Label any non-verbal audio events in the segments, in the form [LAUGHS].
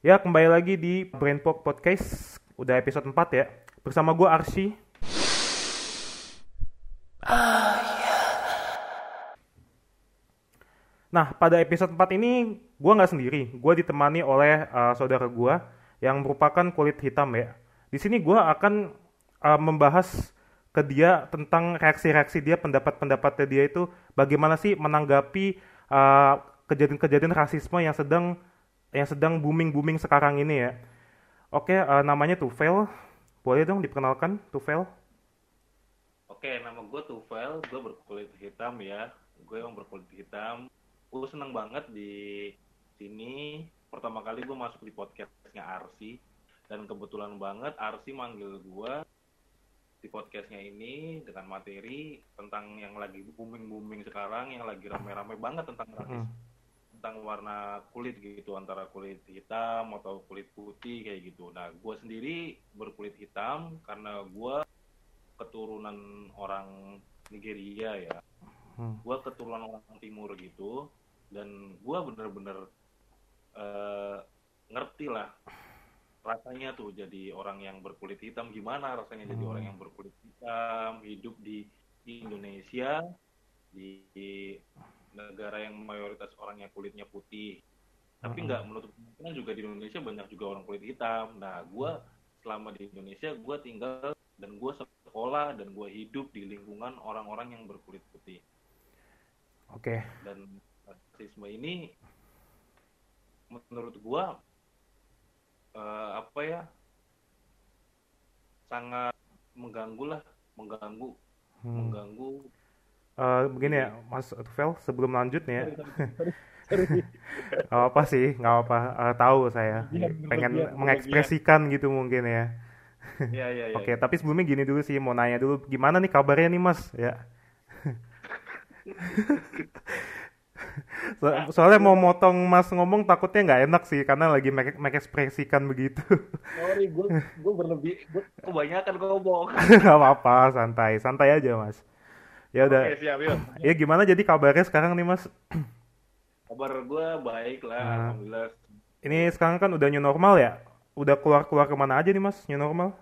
Ya, kembali lagi di Brainport Podcast, udah episode 4 ya. Bersama gue Arsy. Nah, pada episode 4 ini gue nggak sendiri. Gue ditemani oleh uh, saudara gue yang merupakan kulit hitam ya. Di sini gue akan uh, membahas ke dia tentang reaksi-reaksi dia, pendapat-pendapatnya dia itu bagaimana sih menanggapi uh, kejadian-kejadian rasisme yang sedang yang sedang booming-booming sekarang ini ya. Oke, uh, namanya Tufel. Boleh dong diperkenalkan, Tufel? Oke, nama gue Tufel, gue berkulit hitam ya. Gue emang berkulit hitam. Gue seneng banget di sini. Pertama kali gue masuk di podcastnya Arsi. Dan kebetulan banget Arsi manggil gue di podcastnya ini dengan materi tentang yang lagi booming-booming sekarang, yang lagi rame-rame banget tentang rasis, hmm. Tentang warna kulit gitu, antara kulit hitam atau kulit putih kayak gitu. Nah, gue sendiri berkulit hitam karena gue keturunan orang Nigeria ya. Hmm. Gue keturunan orang timur gitu, dan gue bener-bener uh, ngerti lah rasanya tuh jadi orang yang berkulit hitam gimana rasanya hmm. jadi orang yang berkulit hitam hidup di, di Indonesia di, di negara yang mayoritas orangnya kulitnya putih tapi hmm. nggak menutup kemungkinan juga di Indonesia banyak juga orang kulit hitam nah gue selama di Indonesia gue tinggal dan gue sekolah dan gue hidup di lingkungan orang-orang yang berkulit putih oke okay. dan rasisme ini menurut gue uh, apa ya sangat mengganggu lah mengganggu hmm. mengganggu uh, begini ya Mas Tufel sebelum lanjut nih ya [LAUGHS] nggak apa sih nggak apa uh, tahu saya ya, pengen ya, mengekspresikan ya. gitu mungkin ya ya, ya, ya oke ya. tapi sebelumnya gini dulu sih mau nanya dulu gimana nih kabarnya nih mas ya [LAUGHS] so, soalnya mau motong mas ngomong takutnya nggak enak sih karena lagi make, make ekspresikan begitu. Sorry, gue gue berlebih, gue kebanyakan ngomong. [LAUGHS] gak apa-apa, santai, santai aja mas. Ya udah. Oke, siap, yuk. Ya gimana jadi kabarnya sekarang nih mas? Kabar gue baik lah, nah. alhamdulillah. Ini sekarang kan udah new normal ya? Udah keluar-keluar ke mana aja nih mas new normal?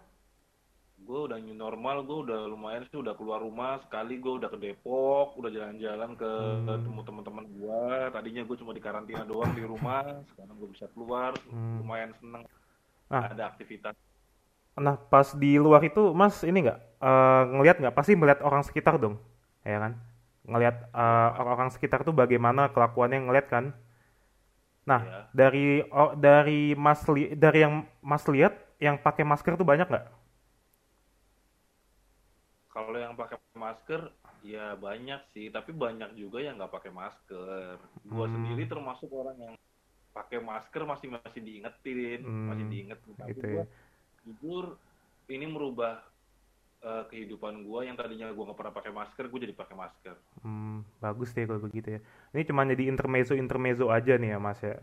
gue udah new normal gue udah lumayan sih udah keluar rumah sekali gue udah ke Depok udah jalan-jalan ke hmm. temu teman-teman gue tadinya gue cuma di karantina doang di rumah sekarang gue bisa keluar hmm. lumayan seneng nah. ada aktivitas nah pas di luar itu mas ini nggak uh, ngelihat nggak pasti melihat orang sekitar dong ya kan ngelihat uh, orang sekitar tuh bagaimana kelakuannya ngelihat kan nah ya. dari oh, dari mas li, dari yang mas lihat yang pakai masker tuh banyak nggak kalau yang pakai masker ya banyak sih tapi banyak juga yang nggak pakai masker gua hmm. sendiri termasuk orang yang pakai masker masih masih diingetin hmm. masih diingetin tapi gitu gua ya. jujur ini merubah uh, kehidupan gua yang tadinya gua nggak pernah pakai masker gua jadi pakai masker hmm, bagus deh kalau begitu ya ini cuma jadi intermezzo intermezzo aja nih ya mas ya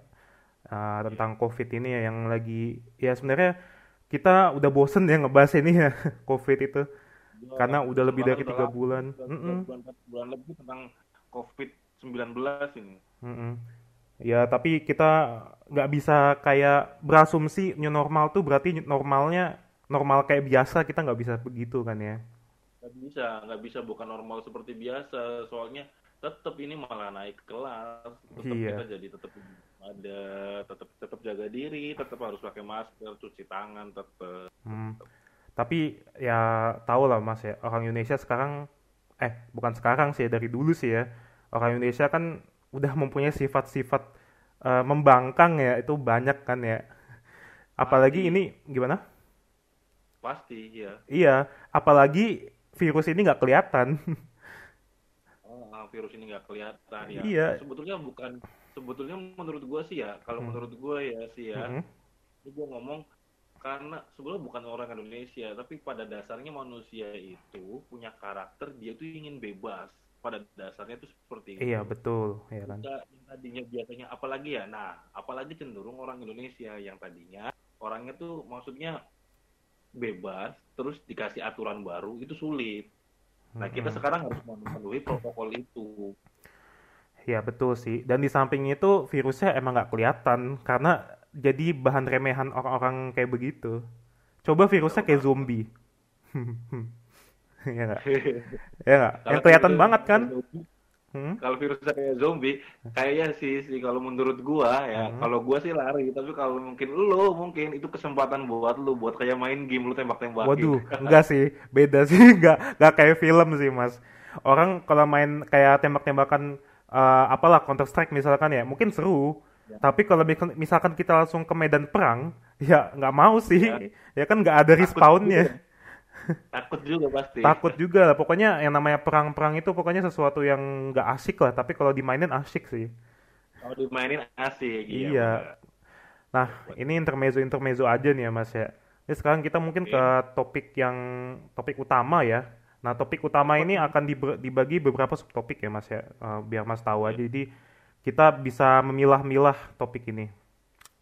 uh, tentang yeah. covid ini ya yang lagi ya sebenarnya kita udah bosen ya ngebahas ini ya [LAUGHS] covid itu karena udah lebih dari tiga bulan. Bulan, bulan, bulan lebih tentang COVID 19 ini. Mm -mm. Ya tapi kita nggak bisa kayak berasumsi new normal tuh berarti normalnya normal kayak biasa kita nggak bisa begitu kan ya? Nggak bisa, nggak bisa bukan normal seperti biasa. Soalnya tetap ini malah naik kelas. Tetap iya. kita jadi tetap ada, tetap tetap jaga diri, tetap harus pakai masker, cuci tangan, tetap. Hmm tapi ya tahu lah mas ya orang Indonesia sekarang eh bukan sekarang sih dari dulu sih ya orang Indonesia kan udah mempunyai sifat-sifat uh, membangkang ya itu banyak kan ya apalagi ini gimana pasti ya iya apalagi virus ini nggak kelihatan [LAUGHS] oh virus ini nggak kelihatan ya iya sebetulnya bukan sebetulnya menurut gue sih ya kalau hmm. menurut gue ya sih ya hmm. ini gue ngomong karena sebenarnya bukan orang Indonesia tapi pada dasarnya manusia itu punya karakter dia itu ingin bebas pada dasarnya itu seperti itu. Iya betul, ya kan. Yang tadinya biasanya apalagi ya, nah apalagi cenderung orang Indonesia yang tadinya orangnya tuh maksudnya bebas terus dikasih aturan baru itu sulit. Nah kita hmm. sekarang harus memenuhi protokol itu. Ya betul sih. Dan di samping itu virusnya emang nggak kelihatan karena jadi bahan remehan orang-orang kayak begitu. Coba virusnya kayak zombie. [LAUGHS] ya nggak? [LAUGHS] Ya nggak? Yang kelihatan banget kan? Hmm? Kalau virusnya kayak zombie, kayaknya sih sih kalau menurut gua ya, Hmm. kalau gua sih lari, tapi kalau mungkin lo mungkin itu kesempatan buat lu buat kayak main game lu tembak-tembakin. Waduh, [LAUGHS] enggak sih, beda sih, [LAUGHS] enggak enggak kayak film sih mas. Orang kalau main kayak tembak-tembakan eh, apalah Counter Strike misalkan ya, mungkin seru. Ya. Tapi kalau mi- misalkan kita langsung ke medan perang, ya nggak mau sih. Ya. Ya kan nggak ada respawnnya. Takut juga pasti. Takut juga lah. Pokoknya yang namanya perang-perang itu pokoknya sesuatu yang nggak asik lah. Tapi kalau dimainin asik sih. Kalau dimainin asik. Iya. Nah, ini intermezzo-intermezzo aja nih ya Mas ya. Jadi sekarang kita mungkin ke topik yang topik utama ya. Nah, topik utama ini akan dibagi beberapa subtopik ya Mas ya. Eh, biar Mas tahu aja. Jadi kita bisa memilah-milah topik ini.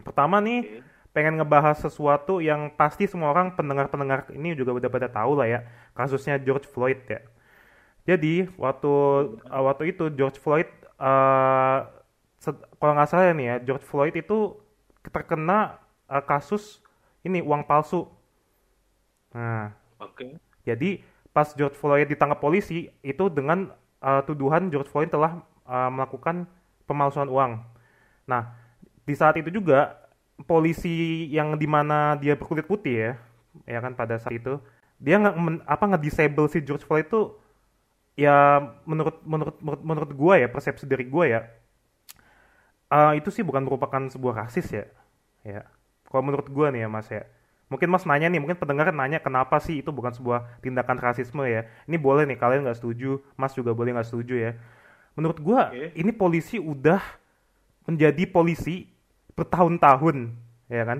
Pertama nih. Pengen ngebahas sesuatu yang pasti semua orang pendengar-pendengar ini juga udah pada tahu lah ya. Kasusnya George Floyd ya. Jadi waktu uh, waktu itu George Floyd uh, kalau nggak salah nih ya George Floyd itu terkena uh, kasus ini uang palsu. Nah, Oke. jadi pas George Floyd ditangkap polisi itu dengan uh, tuduhan George Floyd telah uh, melakukan pemalsuan uang. Nah, di saat itu juga polisi yang di mana dia berkulit putih ya, ya kan pada saat itu dia nggak apa nge-disable si George Floyd itu ya menurut menurut menurut, menurut gua ya persepsi dari gua ya eh, itu sih bukan merupakan sebuah rasis ya ya. Kalau menurut gua nih ya mas ya. Mungkin mas nanya nih mungkin pendengar nanya kenapa sih itu bukan sebuah tindakan rasisme ya. Ini boleh nih kalian nggak setuju mas juga boleh nggak setuju ya. Menurut gua Oke. ini polisi udah menjadi polisi bertahun-tahun ya kan?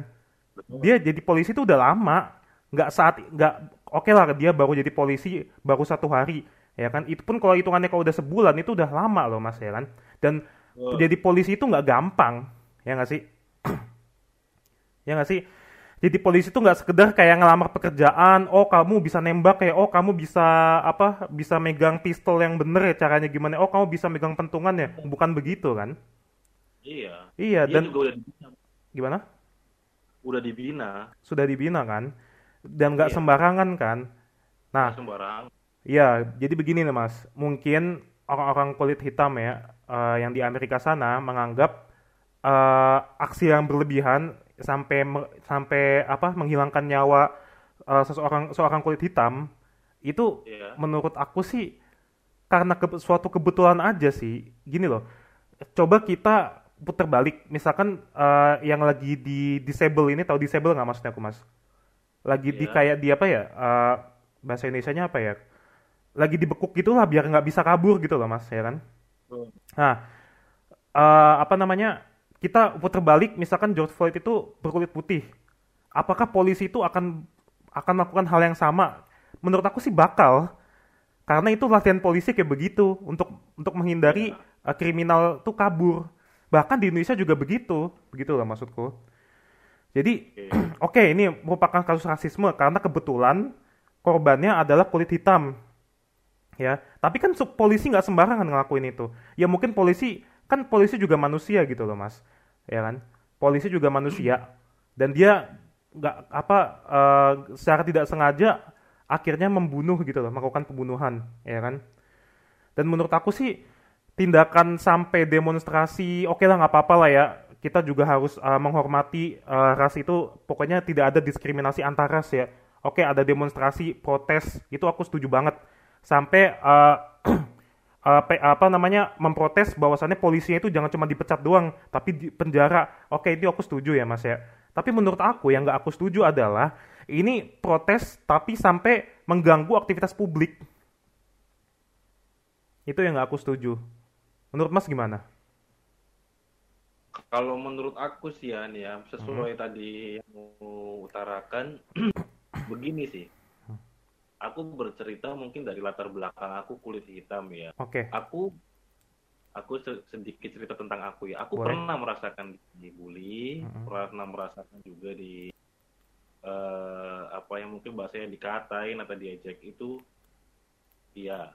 Dia jadi polisi itu udah lama. Nggak saat nggak oke lah dia baru jadi polisi baru satu hari ya kan? Itu pun kalau hitungannya kalau udah sebulan itu udah lama loh mas ya kan? Dan Betul. jadi polisi itu nggak gampang ya nggak sih? [CLEARS THROAT] Ya nggak sih? Jadi polisi itu nggak sekedar kayak ngelamar pekerjaan oh kamu bisa nembak ya oh kamu bisa apa bisa megang pistol yang bener ya caranya gimana oh kamu bisa megang pentungan ya. Bukan begitu kan Iya. iya Dia dan juga udah dibina. gimana Udah dibina. sudah dibina kan dan nggak Iya. sembarangan kan nah Nggak sembarang. Iya, jadi begini nih Mas. Mungkin orang-orang kulit hitam ya eh, yang di Amerika sana menganggap eh, aksi yang berlebihan sampai sampai apa menghilangkan nyawa eh, seseorang seorang kulit hitam itu Iya. menurut aku sih karena ke- suatu kebetulan aja sih. Gini loh. Coba kita putar balik. Misalkan eh, yang lagi di disable ini tahu disable nggak maksudnya aku Mas? Lagi di Iya. kayak di apa ya? eh, bahasa Indonesianya apa ya? Lagi dibekuk gitu lah biar nggak bisa kabur gitu loh Mas, ya kan? Betul. Nah, eh, apa namanya? Kita putar balik misalkan George Floyd itu berkulit putih. Apakah polisi itu akan akan melakukan hal yang sama? Menurut aku sih bakal. Karena itu latihan polisi kayak begitu untuk untuk menghindari eh, kriminal tuh kabur. Bahkan di Indonesia juga begitu, begitu lah maksudku. Jadi Oke. [CLEARS THROAT] Oke, ini merupakan kasus rasisme karena kebetulan korbannya adalah kulit hitam. Ya, tapi kan polisi nggak sembarangan ngelakuin itu. Ya mungkin polisi kan polisi juga manusia gitu loh, Mas. Ya kan? Polisi juga manusia dan dia nggak apa eh, secara tidak sengaja akhirnya membunuh gitu loh, melakukan pembunuhan, ya kan? Dan menurut aku sih tindakan sampai demonstrasi oke lah nggak apa-apa lah ya. Kita juga harus uh, menghormati uh, ras itu. Pokoknya tidak ada diskriminasi antar ras ya. Oke ada demonstrasi protes itu aku setuju banget. Sampai [CLEARS THROAT] uh, uh, apa namanya memprotes bahwasannya polisinya itu jangan cuma dipecat doang tapi di penjara. Oke itu aku setuju ya mas ya. Tapi menurut aku yang nggak aku setuju adalah ini protes tapi sampai mengganggu aktivitas publik. Itu yang nggak aku setuju menurut mas gimana Kalau menurut aku sih ya, nih ya, sesuai tadi yang utarakan, [CLEARS THROAT] begini sih. Aku bercerita mungkin dari latar belakang aku kulit hitam ya. oke Aku aku se- sedikit cerita tentang aku ya. Aku Boleh. pernah merasakan dibully, Mhm. pernah merasakan juga di eh, apa yang mungkin bahasanya dikatain atau diejek itu iya.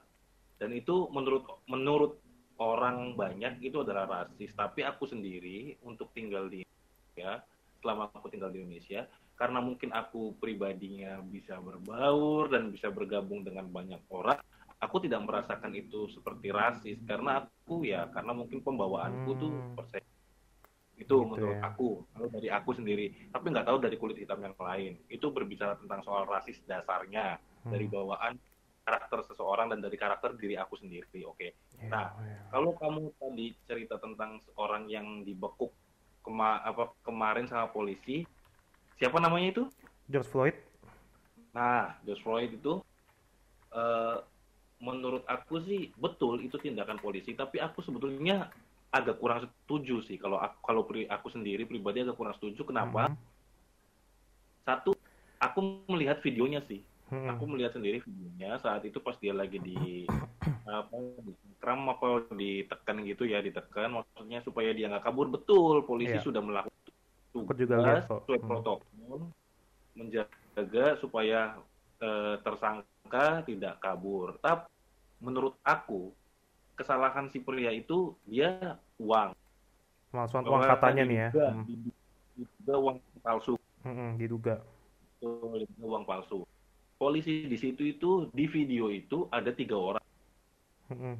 Dan itu menurut menurut orang banyak itu adalah rasis, tapi aku sendiri untuk tinggal di ya selama aku tinggal di Indonesia karena mungkin aku pribadinya bisa berbaur dan bisa bergabung dengan banyak orang aku tidak merasakan itu seperti rasis karena aku ya karena mungkin pembawaanku tuh Hmm. persen itu Gitu menurut ya. aku kalau dari aku sendiri tapi nggak tahu dari kulit hitam yang lain itu berbicara tentang soal rasis dasarnya Hmm. dari bawaan karakter seseorang dan dari karakter diri aku sendiri oke Iya, Nah, iya. kalau kamu tadi cerita tentang seorang yang dibekuk kema apa kemarin sama polisi, siapa namanya itu? George Floyd Nah, George Floyd itu eh, menurut aku sih betul itu tindakan polisi, tapi aku sebetulnya agak kurang setuju sih kalau aku, kalau pri- aku sendiri pribadi agak kurang setuju. Kenapa? Mhm. Satu, aku melihat videonya sih. Mhm. Aku melihat sendiri videonya saat itu pas dia lagi di [COUGHS] apa kram apa ditekan gitu ya ditekan maksudnya supaya dia nggak kabur betul polisi Iya. sudah melakukan juga tugas kok. sesuai Hmm. protokol menjaga supaya eh, tersangka tidak kabur. Tapi menurut aku kesalahan si pria itu dia uang. Bahwa uang katanya nih ya. diduga, Hmm. diduga uang palsu. Mhm, diduga. Betul, diduga uang palsu. Polisi di situ itu di video itu ada tiga orang. Mhm.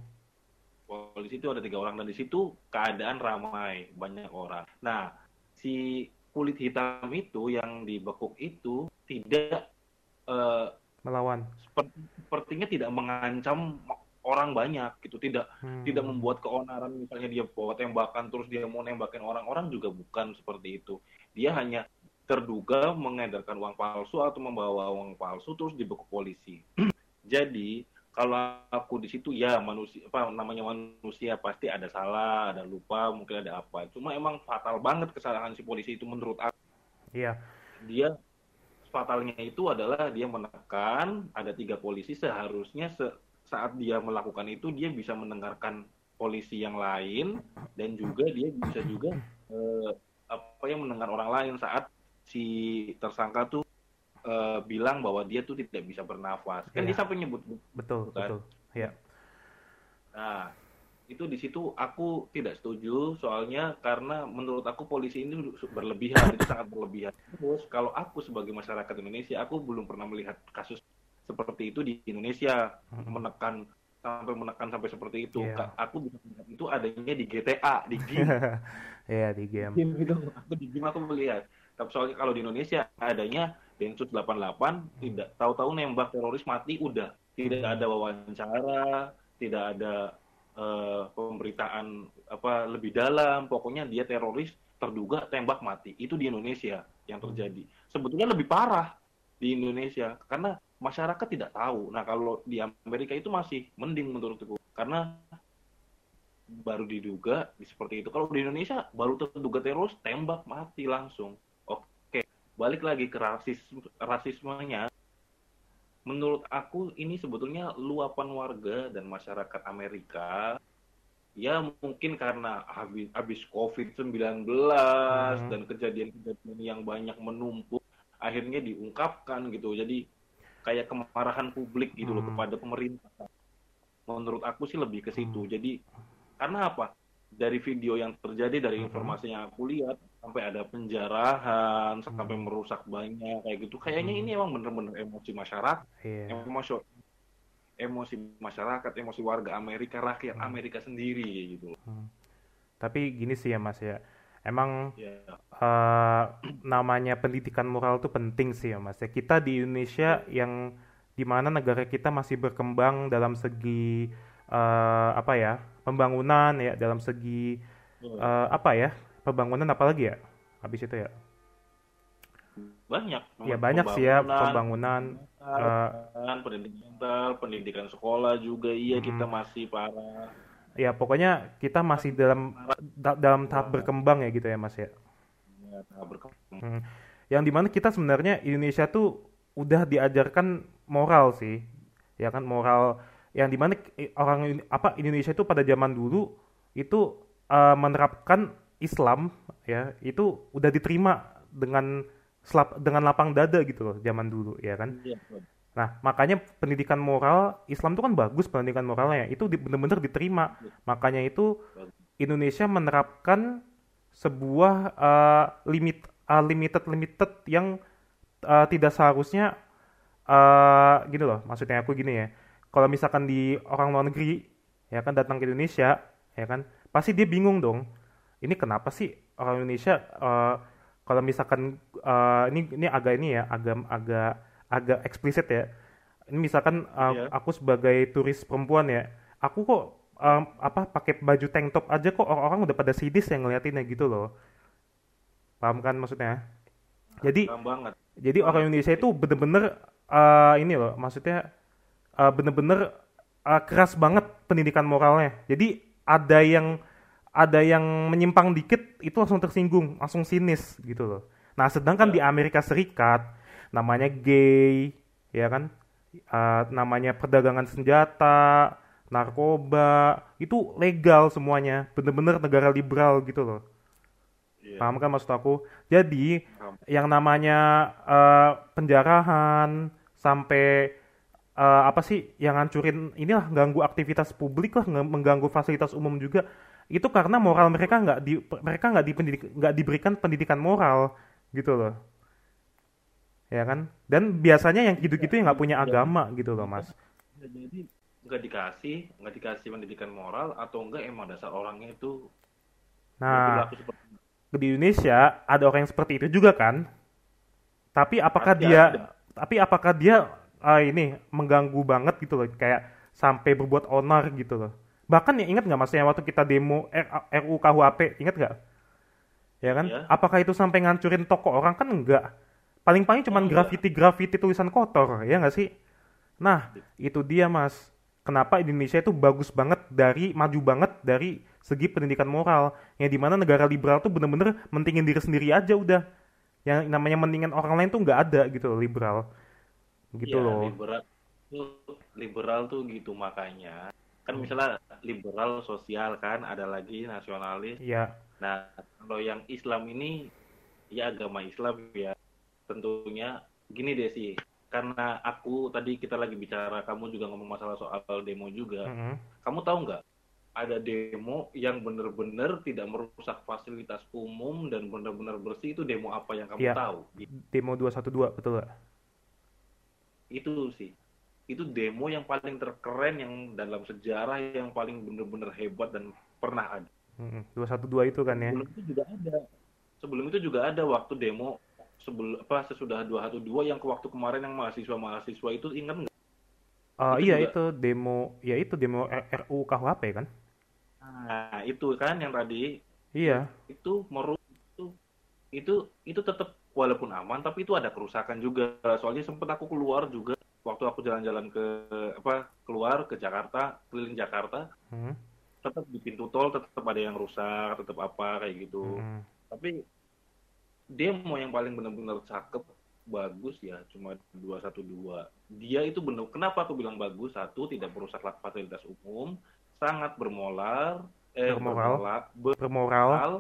polisi itu ada tiga orang dan di situ keadaan ramai banyak orang. Nah si kulit hitam itu yang dibekuk itu tidak eh, Melawan. seperti, sepertinya tidak mengancam orang banyak gitu tidak Hmm. tidak membuat keonaran misalnya dia bawa tembakan terus dia mau nembakin orang-orang juga bukan seperti itu dia hanya terduga mengedarkan uang palsu atau membawa uang palsu terus dibekuk polisi. [CLEARS THROAT] Jadi kalau aku di situ ya manusia apa namanya manusia pasti ada salah ada lupa mungkin ada apa. Cuma emang fatal banget kesalahan si polisi itu menurut aku. Iya. dia fatalnya itu adalah dia menekan ada tiga polisi seharusnya se- saat dia melakukan itu dia bisa mendengarkan polisi yang lain dan juga dia bisa juga eh, apa yang mendengar orang lain saat si tersangka tuh eh, bilang bahwa dia tuh tidak bisa bernafas kan Iya. dia sampai nyebut Betul, Bukan. betul. Iya. Nah, itu di situ aku tidak setuju soalnya karena menurut aku polisi ini berlebihan, itu sangat berlebihan. Terus kalau aku sebagai masyarakat Indonesia, aku belum pernah melihat kasus seperti itu di Indonesia menekan sampai menekan sampai seperti itu. Ka- Aku bisa melihat itu adanya di GTA, di game. [LAUGHS] Iya, di game. game itu aku di game aku melihat. Soalnya kalau di Indonesia adanya Densus 88 tidak tahu-tahu nembak teroris mati udah tidak ada wawancara, tidak ada eh, pemberitaan apa lebih dalam, pokoknya dia teroris terduga tembak mati. Itu di Indonesia yang terjadi. Sebetulnya lebih parah di Indonesia karena masyarakat tidak tahu. Nah, kalau di Amerika itu masih mending menurutku karena baru diduga di seperti itu. Kalau di Indonesia baru terduga teroris tembak mati langsung. Balik lagi ke rasis rasismenya. Menurut aku ini sebetulnya luapan warga dan masyarakat Amerika ya mungkin karena habis habis COVID-19 Hmm. dan kejadian-kejadian yang banyak menumpuk akhirnya diungkapkan gitu. Jadi kayak kemarahan publik gitu loh Hmm. kepada pemerintah. Menurut aku sih lebih ke situ. Hmm. Jadi karena apa? Dari video yang terjadi, dari Mhm. informasi yang aku lihat, sampai ada penjarahan, sampai Hmm. merusak banyak kayak gitu. Kayaknya Hmm. ini emang bener-bener emosi masyarakat, Iya. emosi emosi masyarakat, emosi warga Amerika, rakyat Hmm. Amerika sendiri gitu. Hmm. Tapi gini sih ya Mas ya. Emang Ya, eh, namanya pendidikan moral tuh penting sih ya Mas ya. Kita di Indonesia yang di mana negara kita masih berkembang dalam segi eh, apa ya pembangunan ya dalam segi eh, apa ya pembangunan apalagi ya habis itu ya banyak. ya banyak sih ya Pembangunan, eh, kan, pendidikan mental, pendidikan sekolah juga iya Mhm. kita masih parah. ya pokoknya kita masih dalam da- dalam tahap berkembang ya gitu ya Mas ya Ya, tahap berkembang. Hmm. Yang di mana kita sebenarnya Indonesia tuh udah diajarkan moral sih, ya kan moral. Yang di mana orang apa Indonesia itu pada zaman dulu itu eh, menerapkan Islam, ya itu udah diterima dengan selap, dengan lapang dada gitu loh zaman dulu, ya kan. Iya, Nah makanya pendidikan moral Islam tuh kan bagus pendidikan moralnya, itu di- bener-bener diterima. Makanya itu Indonesia menerapkan sebuah eh, limit uh, limited limited yang uh, tidak seharusnya uh, gini loh maksudnya aku gini ya. Kalau misalkan di orang luar negeri ya kan datang ke Indonesia ya kan pasti dia bingung dong ini kenapa sih orang Indonesia uh, kalau misalkan uh, ini ini agak ini ya agak agak agak eksplisit ya ini misalkan uh, Iya. aku sebagai turis perempuan ya aku kok um, apa pakai baju tank top aja kok orang-orang udah pada sidis yang ngeliatinnya gitu loh paham kan maksudnya jadi banget. jadi orang Indonesia itu bener-bener eh, ini loh, maksudnya eh, bener-bener eh, keras banget pendidikan moralnya. Jadi ada yang ada yang menyimpang dikit itu langsung tersinggung, langsung sinis gitu loh. Nah, sedangkan di Amerika Serikat namanya gay, ya kan? Eh, namanya perdagangan senjata, narkoba, itu legal semuanya. Bener-bener negara liberal gitu loh. Iya. Paham kan maksud aku? Jadi Paham. yang namanya eh, penjarahan sampai eh, apa sih yang ngancurin inilah ganggu aktivitas publik lah, mengganggu fasilitas umum juga. Itu karena moral mereka nggak di mereka nggak dipendidik nggak diberikan pendidikan moral gitu loh. Ya kan? Dan biasanya yang gitu-gitu yang nggak punya agama gitu loh, Mas. Bisa jadi nggak dikasih, nggak dikasih pendidikan moral atau enggak emang dasar orangnya itu Nah, seperti di Indonesia ada orang yang seperti itu juga kan? Tapi apakah dia ada. tapi apakah dia ah, ini mengganggu banget gitu loh kayak sampai berbuat onar gitu loh. Bahkan ya ingat nggak mas yang waktu kita demo RUU KUHP ingat nggak? Ya kan? Iya. Apakah itu sampai ngancurin toko orang kan enggak? Paling-paling cuman Enggak. grafiti-grafiti tulisan kotor ya nggak sih? Nah itu dia mas. Kenapa Indonesia itu bagus banget dari maju banget dari segi pendidikan moral yang di mana negara liberal tuh bener-bener mentingin diri sendiri aja udah yang namanya mentingin orang lain tuh nggak ada gitu loh liberal gitu ya, loh liberal tuh liberal tuh gitu makanya kan misalnya liberal sosial kan ada lagi nasionalis. Iya. Nah kalau yang Islam ini ya agama Islam ya tentunya gini deh sih. Karena aku tadi kita lagi bicara kamu juga ngomong masalah soal demo juga. Mm-mm. kamu tahu nggak ada demo yang bener-bener tidak merusak fasilitas umum dan bener-bener bersih itu demo apa yang kamu Iya. tahu? Demo 212 betul gak? itu sih itu demo yang paling terkeren yang dalam sejarah yang paling bener-bener hebat dan pernah ada. Mm-mm. 212 itu kan ya? Sebelum itu juga ada. Sebelum itu juga ada waktu demo sebelum apa sesudah 212 yang ke waktu kemarin yang mahasiswa mahasiswa itu ingat nggak? Itu iya juga. itu demo ya itu demo RUU KUHP kan? Nah itu kan yang tadi. Iya. Itu meru itu itu itu tetap walaupun aman tapi itu ada kerusakan juga. Soalnya sempat aku keluar juga waktu aku jalan-jalan ke apa keluar ke Jakarta keliling Jakarta Mm, tetap di pintu tol tetap ada yang rusak tetap apa kayak gitu. Mm, tapi demo yang paling benar-benar cakep bagus ya cuma 212 dia itu benar kenapa aku bilang bagus? Satu tidak merusak fasilitas umum sangat bermolar eh Bermoral. bermola- bermoral. bermoral.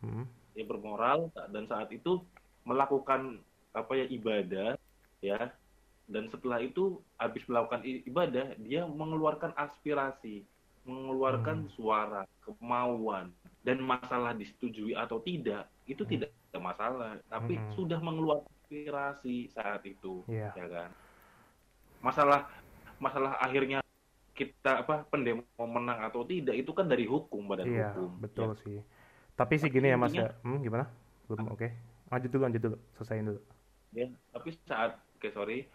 Mm, ya bermoral dan saat itu melakukan apa ya ibadah ya dan setelah itu habis melakukan ibadah dia mengeluarkan aspirasi mengeluarkan suara kemauan dan masalah disetujui atau tidak itu Hmm. tidak ada masalah. Tapi Hmm. sudah mengeluarkan aspirasi saat itu Iya. ya kan? Masalah masalah akhirnya kita apa pendemo menang atau tidak itu kan dari hukum badan iya hukum betul ya. sih. Tapi sih gini ya mas ya. Hmm, gimana? Belum oke. Lanjut dulu lanjut dulu. Selesaiin dulu. Ya tapi saat oke sorry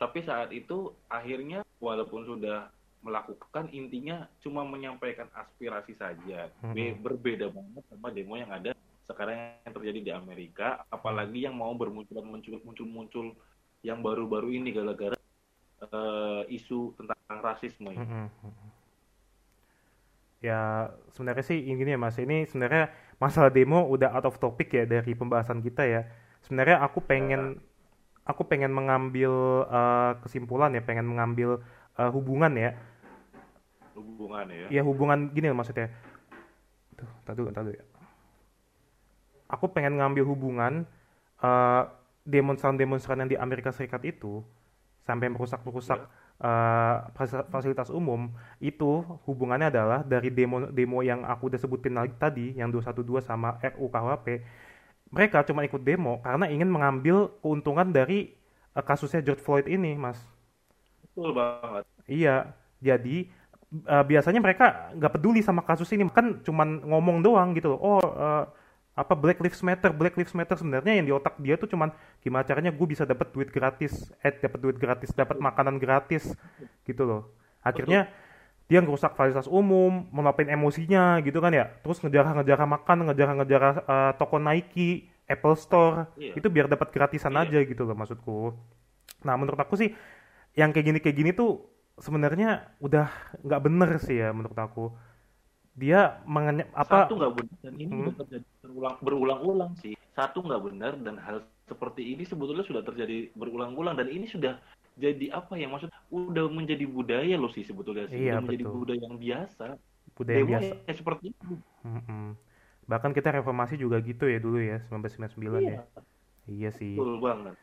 tapi saat itu akhirnya walaupun sudah melakukan intinya cuma menyampaikan aspirasi saja. Be- berbeda banget sama demo yang ada sekarang yang terjadi di Amerika. Apalagi yang mau bermunculan muncul muncul muncul yang baru-baru ini gara-gara eh, isu tentang rasisme ini. Ya sebenarnya sih gini ya mas, ini sebenarnya masalah demo udah out of topic ya dari pembahasan kita ya. Sebenarnya aku pengen aku pengen mengambil eh, kesimpulan ya, pengen mengambil eh, hubungan ya. hubungan ya Ya hubungan gini loh maksudnya. Tuh, tar dulu ya. Aku pengen ngambil hubungan eh, demonstran-demonstran yang di Amerika Serikat itu sampai merusak-merusak eh, fas- fasilitas umum itu hubungannya adalah dari demo demo yang aku udah sebutin tadi yang 212 sama RUU KUHP mereka cuma ikut demo karena ingin mengambil keuntungan dari uh, kasusnya George Floyd ini, Mas. Betul banget. Iya, jadi uh, biasanya mereka nggak peduli sama kasus ini, kan cuman ngomong doang gitu loh. Oh, uh, apa Black Lives Matter, Black Lives Matter sebenarnya yang di otak dia tuh cuman gimana caranya gue bisa dapat duit gratis, eh dapat duit gratis, dapat makanan gratis gitu loh. Akhirnya dia ngerusak fasilitas umum, meluapin emosinya gitu kan ya. Terus ngejar-ngejar makan, ngejar-ngejar uh, toko Nike, Apple Store, Iya. itu biar dapat gratisan Iya. aja gitu loh maksudku. Nah menurut aku sih yang kayak gini kayak gini tuh sebenarnya udah nggak bener sih ya menurut aku. Dia mengenya apa? Satu nggak benar dan ini Hmm. terjadi berulang berulang-ulang sih. Satu nggak benar dan hal seperti ini sebetulnya sudah terjadi berulang-ulang dan ini sudah jadi apa ya maksud udah menjadi budaya loh sih sebetulnya sih Iya, udah menjadi betul. budaya yang biasa. budaya Demo biasa. ya seperti itu. Mm-mm. Bahkan kita reformasi juga gitu ya dulu ya 1999 Iya, ya. Iya sih. betul banget.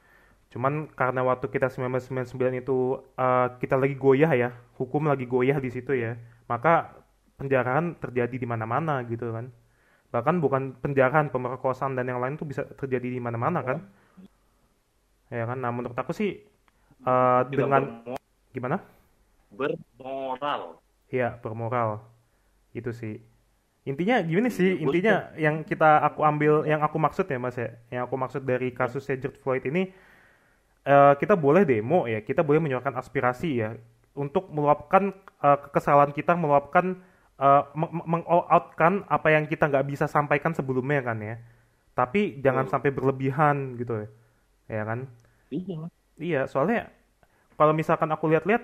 Cuman karena waktu kita 1999 itu eh, kita lagi goyah ya, hukum lagi goyah di situ ya, maka penjarahan terjadi di mana-mana gitu kan. Bahkan bukan penjarahan, pemerkosaan dan yang lain tuh bisa terjadi di mana-mana kan. Ya kan. Nah, menurut aku sih eh, Tidak dengan bermo- gimana? bermoral. Iya, bermoral. Itu sih. Intinya gini sih, Gue intinya yang kita aku ambil, yang aku maksud ya Mas ya, yang aku maksud dari kasus George Floyd ini, eh, kita boleh demo ya, kita boleh menyuarakan aspirasi ya, untuk meluapkan eh, kekesalan kita, meluapkan, meng- meng-outkan apa yang kita nggak bisa sampaikan sebelumnya kan ya. Tapi jangan sampai berlebihan gitu ya, ya kan? Iya. Iya, soalnya kalau misalkan aku lihat-lihat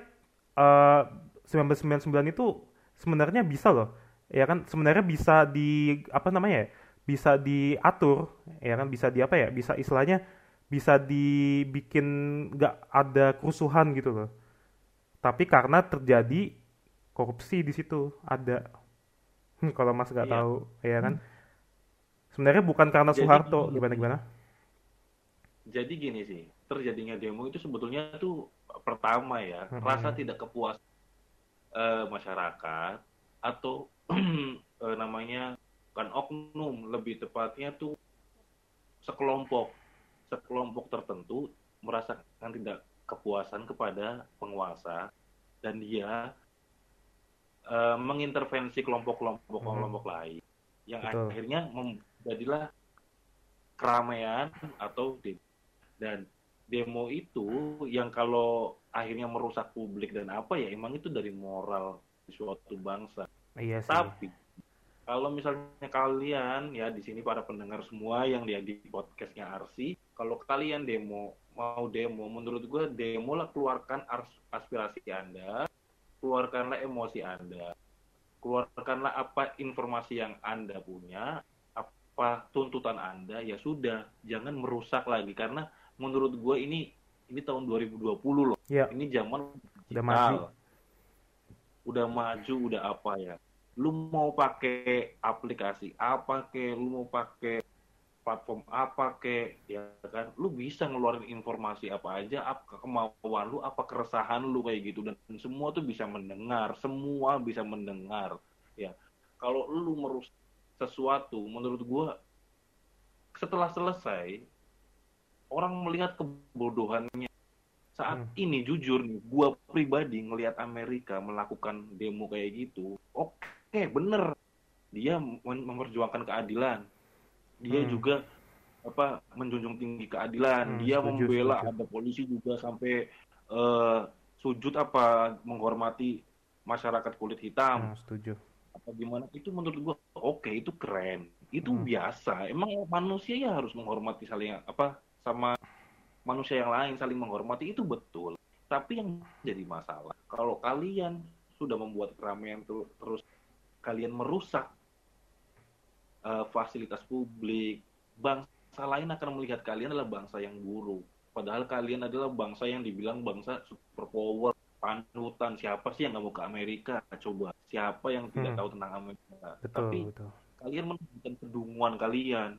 eh 1999 itu sebenarnya bisa loh. Ya kan sebenarnya bisa di apa namanya ya? Bisa diatur, ya kan bisa di apa ya? Bisa istilahnya bisa dibikin nggak ada kerusuhan gitu loh. Tapi karena terjadi korupsi di situ ada. Kalau Mas nggak Iya. tahu, ya kan? Sebenarnya bukan karena Jadi Soeharto, gimana gimana? Jadi gini sih, terjadinya demo itu sebetulnya tuh pertama ya, Mhm. rasa tidak kepuas eh, masyarakat atau [CLEARS THROAT] eh, namanya kan oknum, lebih tepatnya tuh sekelompok sekelompok tertentu merasakan tidak kepuasan kepada penguasa dan dia eh, mengintervensi kelompok-kelompok Mhm. kelompok lain yang Betul. akhirnya menjadilah keramaian atau de- dan demo itu yang kalau akhirnya merusak publik dan apa ya emang itu dari moral suatu bangsa. Iya sih. Tapi kalau misalnya kalian ya di sini para pendengar semua yang dia di podcastnya Arsi, kalau kalian demo mau demo, menurut gue demo lah keluarkan aspirasi Anda, keluarkanlah emosi Anda, keluarkanlah apa informasi yang Anda punya, apa tuntutan Anda, ya sudah, jangan merusak lagi karena menurut gue ini ini tahun 2020 loh, Iya. ini zaman Udah maju. udah maju, udah apa ya. Lu mau pakai aplikasi apa ke, lu mau pakai platform apa ke, ya kan, lu bisa ngeluarin informasi apa aja, apa kemauan lu, apa keresahan lu kayak gitu dan semua tuh bisa mendengar, semua bisa mendengar, ya. Kalau lu merusak sesuatu, menurut gua setelah selesai orang melihat kebodohannya saat Hmm. ini jujur nih, gua pribadi ngelihat Amerika melakukan demo kayak gitu, oke bener, dia mem- memperjuangkan keadilan, dia Hmm. juga apa menjunjung tinggi keadilan, Hmm, dia setuju, membela setuju. ada polisi juga sampai eh, sujud apa menghormati masyarakat kulit hitam Hmm, setuju. apa gimana itu menurut gua oke itu keren itu Hmm. biasa emang manusia ya harus menghormati saling apa sama manusia yang lain saling menghormati itu betul tapi yang jadi masalah kalau kalian sudah membuat keramaian tu- terus kalian merusak eh, fasilitas publik bangsa lain akan melihat kalian adalah bangsa yang buruk padahal kalian adalah bangsa yang dibilang bangsa superpower panutan siapa sih yang nggak mau ke Amerika coba siapa yang tidak Hmm. tahu tentang Amerika Betul, tapi betul. kalian menunjukkan kedunguan kalian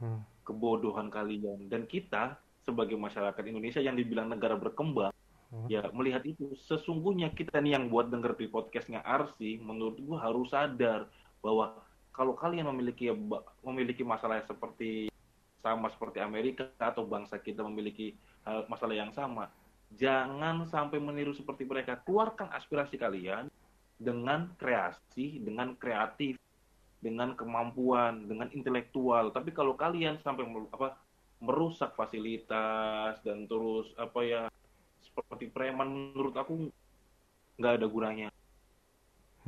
Hmm. Kebodohan kalian dan kita sebagai masyarakat Indonesia yang dibilang negara berkembang Hmm. ya melihat itu sesungguhnya kita nih yang buat denger di podcastnya Arsi menurut gua harus sadar bahwa kalau kalian memiliki memiliki masalah seperti sama seperti Amerika atau bangsa kita memiliki hal, masalah yang sama, jangan sampai meniru seperti mereka. Keluarkan aspirasi kalian dengan kreasi, dengan kreatif, dengan kemampuan, dengan intelektual. Tapi kalau kalian sampai apa merusak fasilitas dan terus apa ya seperti preman menurut aku nggak ada gunanya.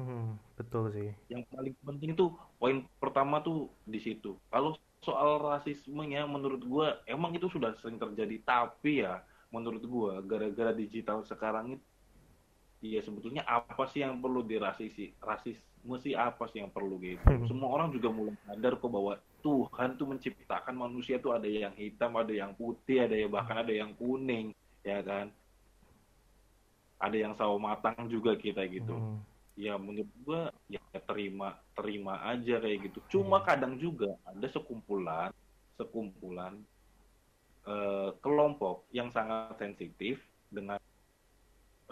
Hmm, betul sih. Yang paling penting itu poin pertama tuh di situ. Kalau soal rasismenya menurut gue emang itu sudah sering terjadi tapi ya menurut gue gara-gara digital sekarang itu ya sebetulnya apa sih yang perlu dirasisi rasisme sih apa sih yang perlu gitu hmm. semua orang juga mulai sadar kok bahwa Tuhan tuh menciptakan manusia tuh ada yang hitam ada yang putih ada yang bahkan ada yang kuning ya kan ada yang sawo matang juga kita gitu hmm. ya menurut gua ya terima terima aja kayak gitu cuma hmm. kadang juga ada sekumpulan sekumpulan uh, kelompok yang sangat sensitif dengan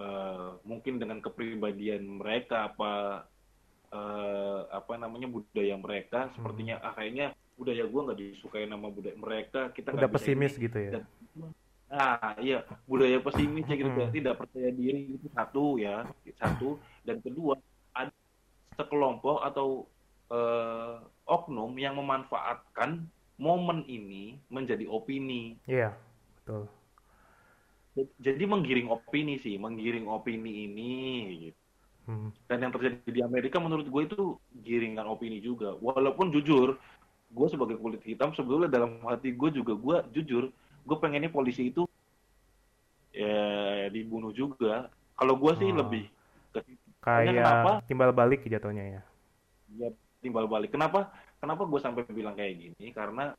uh, mungkin dengan kepribadian mereka apa uh, apa namanya budaya mereka hmm. sepertinya ah kayaknya budaya gua nggak disukai nama budaya mereka kita udah pesimis gitu ya dan, Nah, iya budaya pesimis ya gitu, hmm. tidak percaya diri itu satu ya, satu dan kedua ada sekelompok atau uh, oknum yang memanfaatkan momen ini menjadi opini. Iya, betul. Jadi menggiring opini sih, menggiring opini ini gitu. Hmm. Dan yang terjadi di Amerika menurut gue itu giringan opini juga. Walaupun jujur, gue sebagai kulit hitam sebetulnya dalam hati gue juga gue jujur gue pengennya polisi itu ya dibunuh juga kalau gue sih oh. lebih ke kayak kenapa? timbal balik jatuhnya ya ya timbal balik kenapa kenapa gue sampai bilang kayak gini karena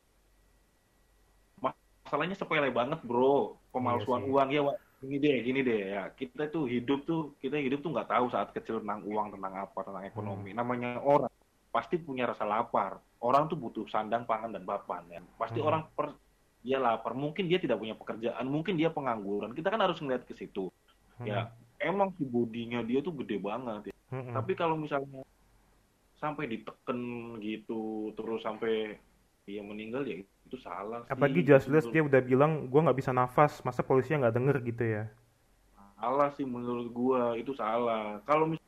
masalahnya sepele banget bro pemalsuan iya uang ya gini deh gini deh ya kita tuh hidup tuh kita hidup tuh nggak tahu saat kecil tentang uang tentang apa tentang ekonomi hmm. namanya orang pasti punya rasa lapar orang tuh butuh sandang pangan dan papan ya pasti hmm. orang per, dia lapar mungkin dia tidak punya pekerjaan mungkin dia pengangguran kita kan harus ngeliat ke situ hmm. ya emang si bodinya dia tuh gede banget ya. hmm. tapi kalau misalnya sampai diteken gitu terus sampai dia meninggal ya itu salah apalagi jelas-jelas dia udah bilang gue nggak bisa nafas masa polisinya nggak denger gitu ya. Salah sih menurut gue itu salah. Kalau mis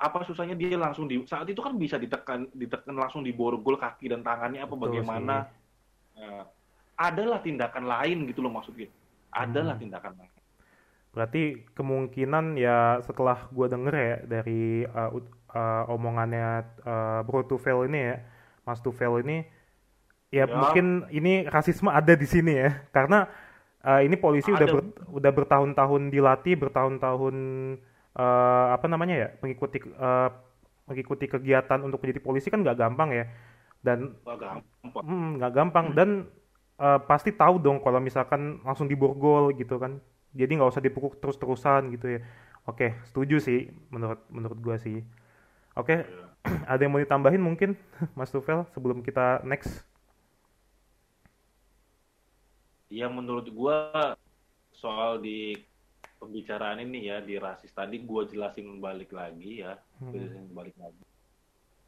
apa susahnya dia langsung di saat itu kan bisa ditekan ditekan langsung diborgol kaki dan tangannya apa Betul bagaimana. nah, adalah tindakan lain gitu loh maksudnya. Adalah hmm. tindakan lain. Berarti kemungkinan ya setelah gue denger ya dari uh, uh, omongannya uh, Bro Tufel ini ya Mas Tufel ini ya, ya mungkin ini rasisme ada di sini ya karena uh, ini polisi ada. udah ber, udah bertahun-tahun dilatih bertahun-tahun uh, apa namanya ya mengikuti uh, mengikuti kegiatan untuk menjadi polisi kan nggak gampang ya dan nggak gampang, hmm, gampang. Hmm. dan uh, pasti tahu dong kalau misalkan langsung diborgol gitu kan jadi nggak usah dipukul terus-terusan gitu ya oke setuju sih menurut menurut gua sih oke yeah. [CLEARS THROAT] ada yang mau ditambahin mungkin [LAUGHS] Mas Tufel sebelum kita next ya menurut gua soal di pembicaraan ini ya di rasis tadi gua jelasin balik lagi ya hmm. jelasin balik lagi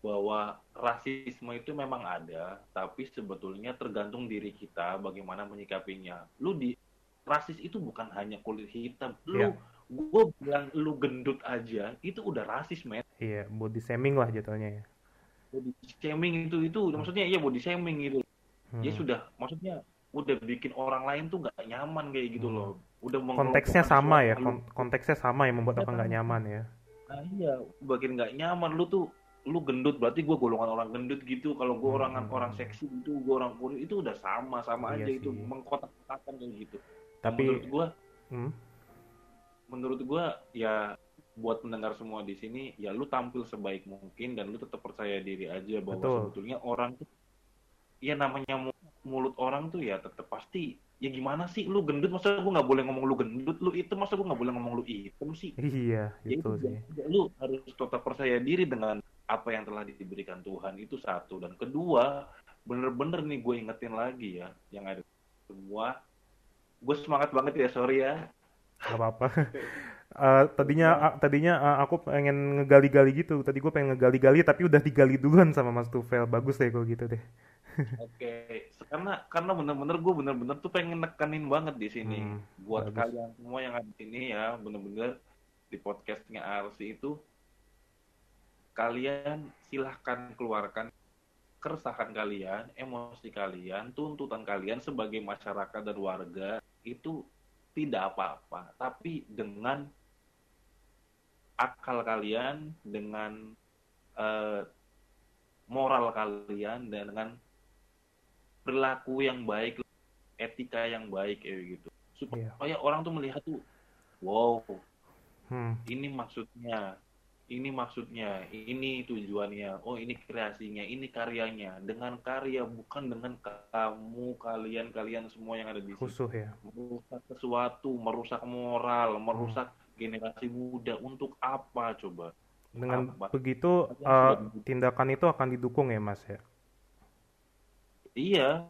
bahwa rasisme itu memang ada, tapi sebetulnya tergantung diri kita bagaimana menyikapinya. Lu di rasis itu bukan hanya kulit hitam. Lu yeah. gue bilang lu gendut aja itu udah rasis, men. Iya, yeah, body shaming lah jatuhnya ya. Body shaming itu itu hmm. maksudnya iya body shaming gitu. Hmm. Ya sudah, maksudnya udah bikin orang lain tuh nggak nyaman kayak gitu hmm. loh. Udah konteksnya sama ya, konteksnya sama yang membuat orang nggak nyaman ya. Nah iya, bikin nggak nyaman lu tuh lu gendut berarti gue golongan orang gendut gitu kalau gue orang hmm. orang seksi itu gue orang kuning itu udah sama sama iya aja sih. itu mengkotak-kotakan kayak gitu tapi menurut gue hmm? menurut gue ya buat mendengar semua di sini ya lu tampil sebaik mungkin dan lu tetap percaya diri aja bahwa Betul. sebetulnya orang tuh ya namanya mulut orang tuh ya tetap pasti ya gimana sih lu gendut masa gue nggak boleh ngomong lu gendut lu itu masa gue nggak boleh ngomong lu hitam sih? Iya ya itu sih. lu harus tetap percaya diri dengan apa yang telah diberikan Tuhan itu satu. Dan kedua bener-bener nih gue ingetin lagi ya yang ada semua. Gue semangat banget ya sorry ya. Gak apa-apa. Uh, [LAUGHS] tadinya uh, tadinya uh, aku pengen ngegali-gali gitu. Tadi gue pengen ngegali-gali tapi udah digali duluan sama Mas Tufel. Bagus deh kalau gitu deh. Oke, karena karena bener-bener gue bener-bener tuh pengen nekanin banget di sini Hmm, buat bagus. kalian semua yang ada di sini ya, bener-bener di podcastnya RC itu kalian silahkan keluarkan keresahan kalian, emosi kalian, tuntutan kalian sebagai masyarakat dan warga itu tidak apa-apa, tapi dengan akal kalian, dengan eh, moral kalian, dan dengan perilaku yang baik, etika yang baik kayak gitu. Supaya orang tuh melihat tuh, wow, Hmm. ini maksudnya, ini maksudnya, ini tujuannya, oh ini kreasinya, ini karyanya. Dengan karya bukan dengan kamu, kalian, kalian semua yang ada di sini. Ya. Merusak sesuatu, merusak moral, merusak generasi muda. Untuk apa coba? Dengan Apa? begitu uh, tindakan itu akan didukung ya Mas ya. Iya,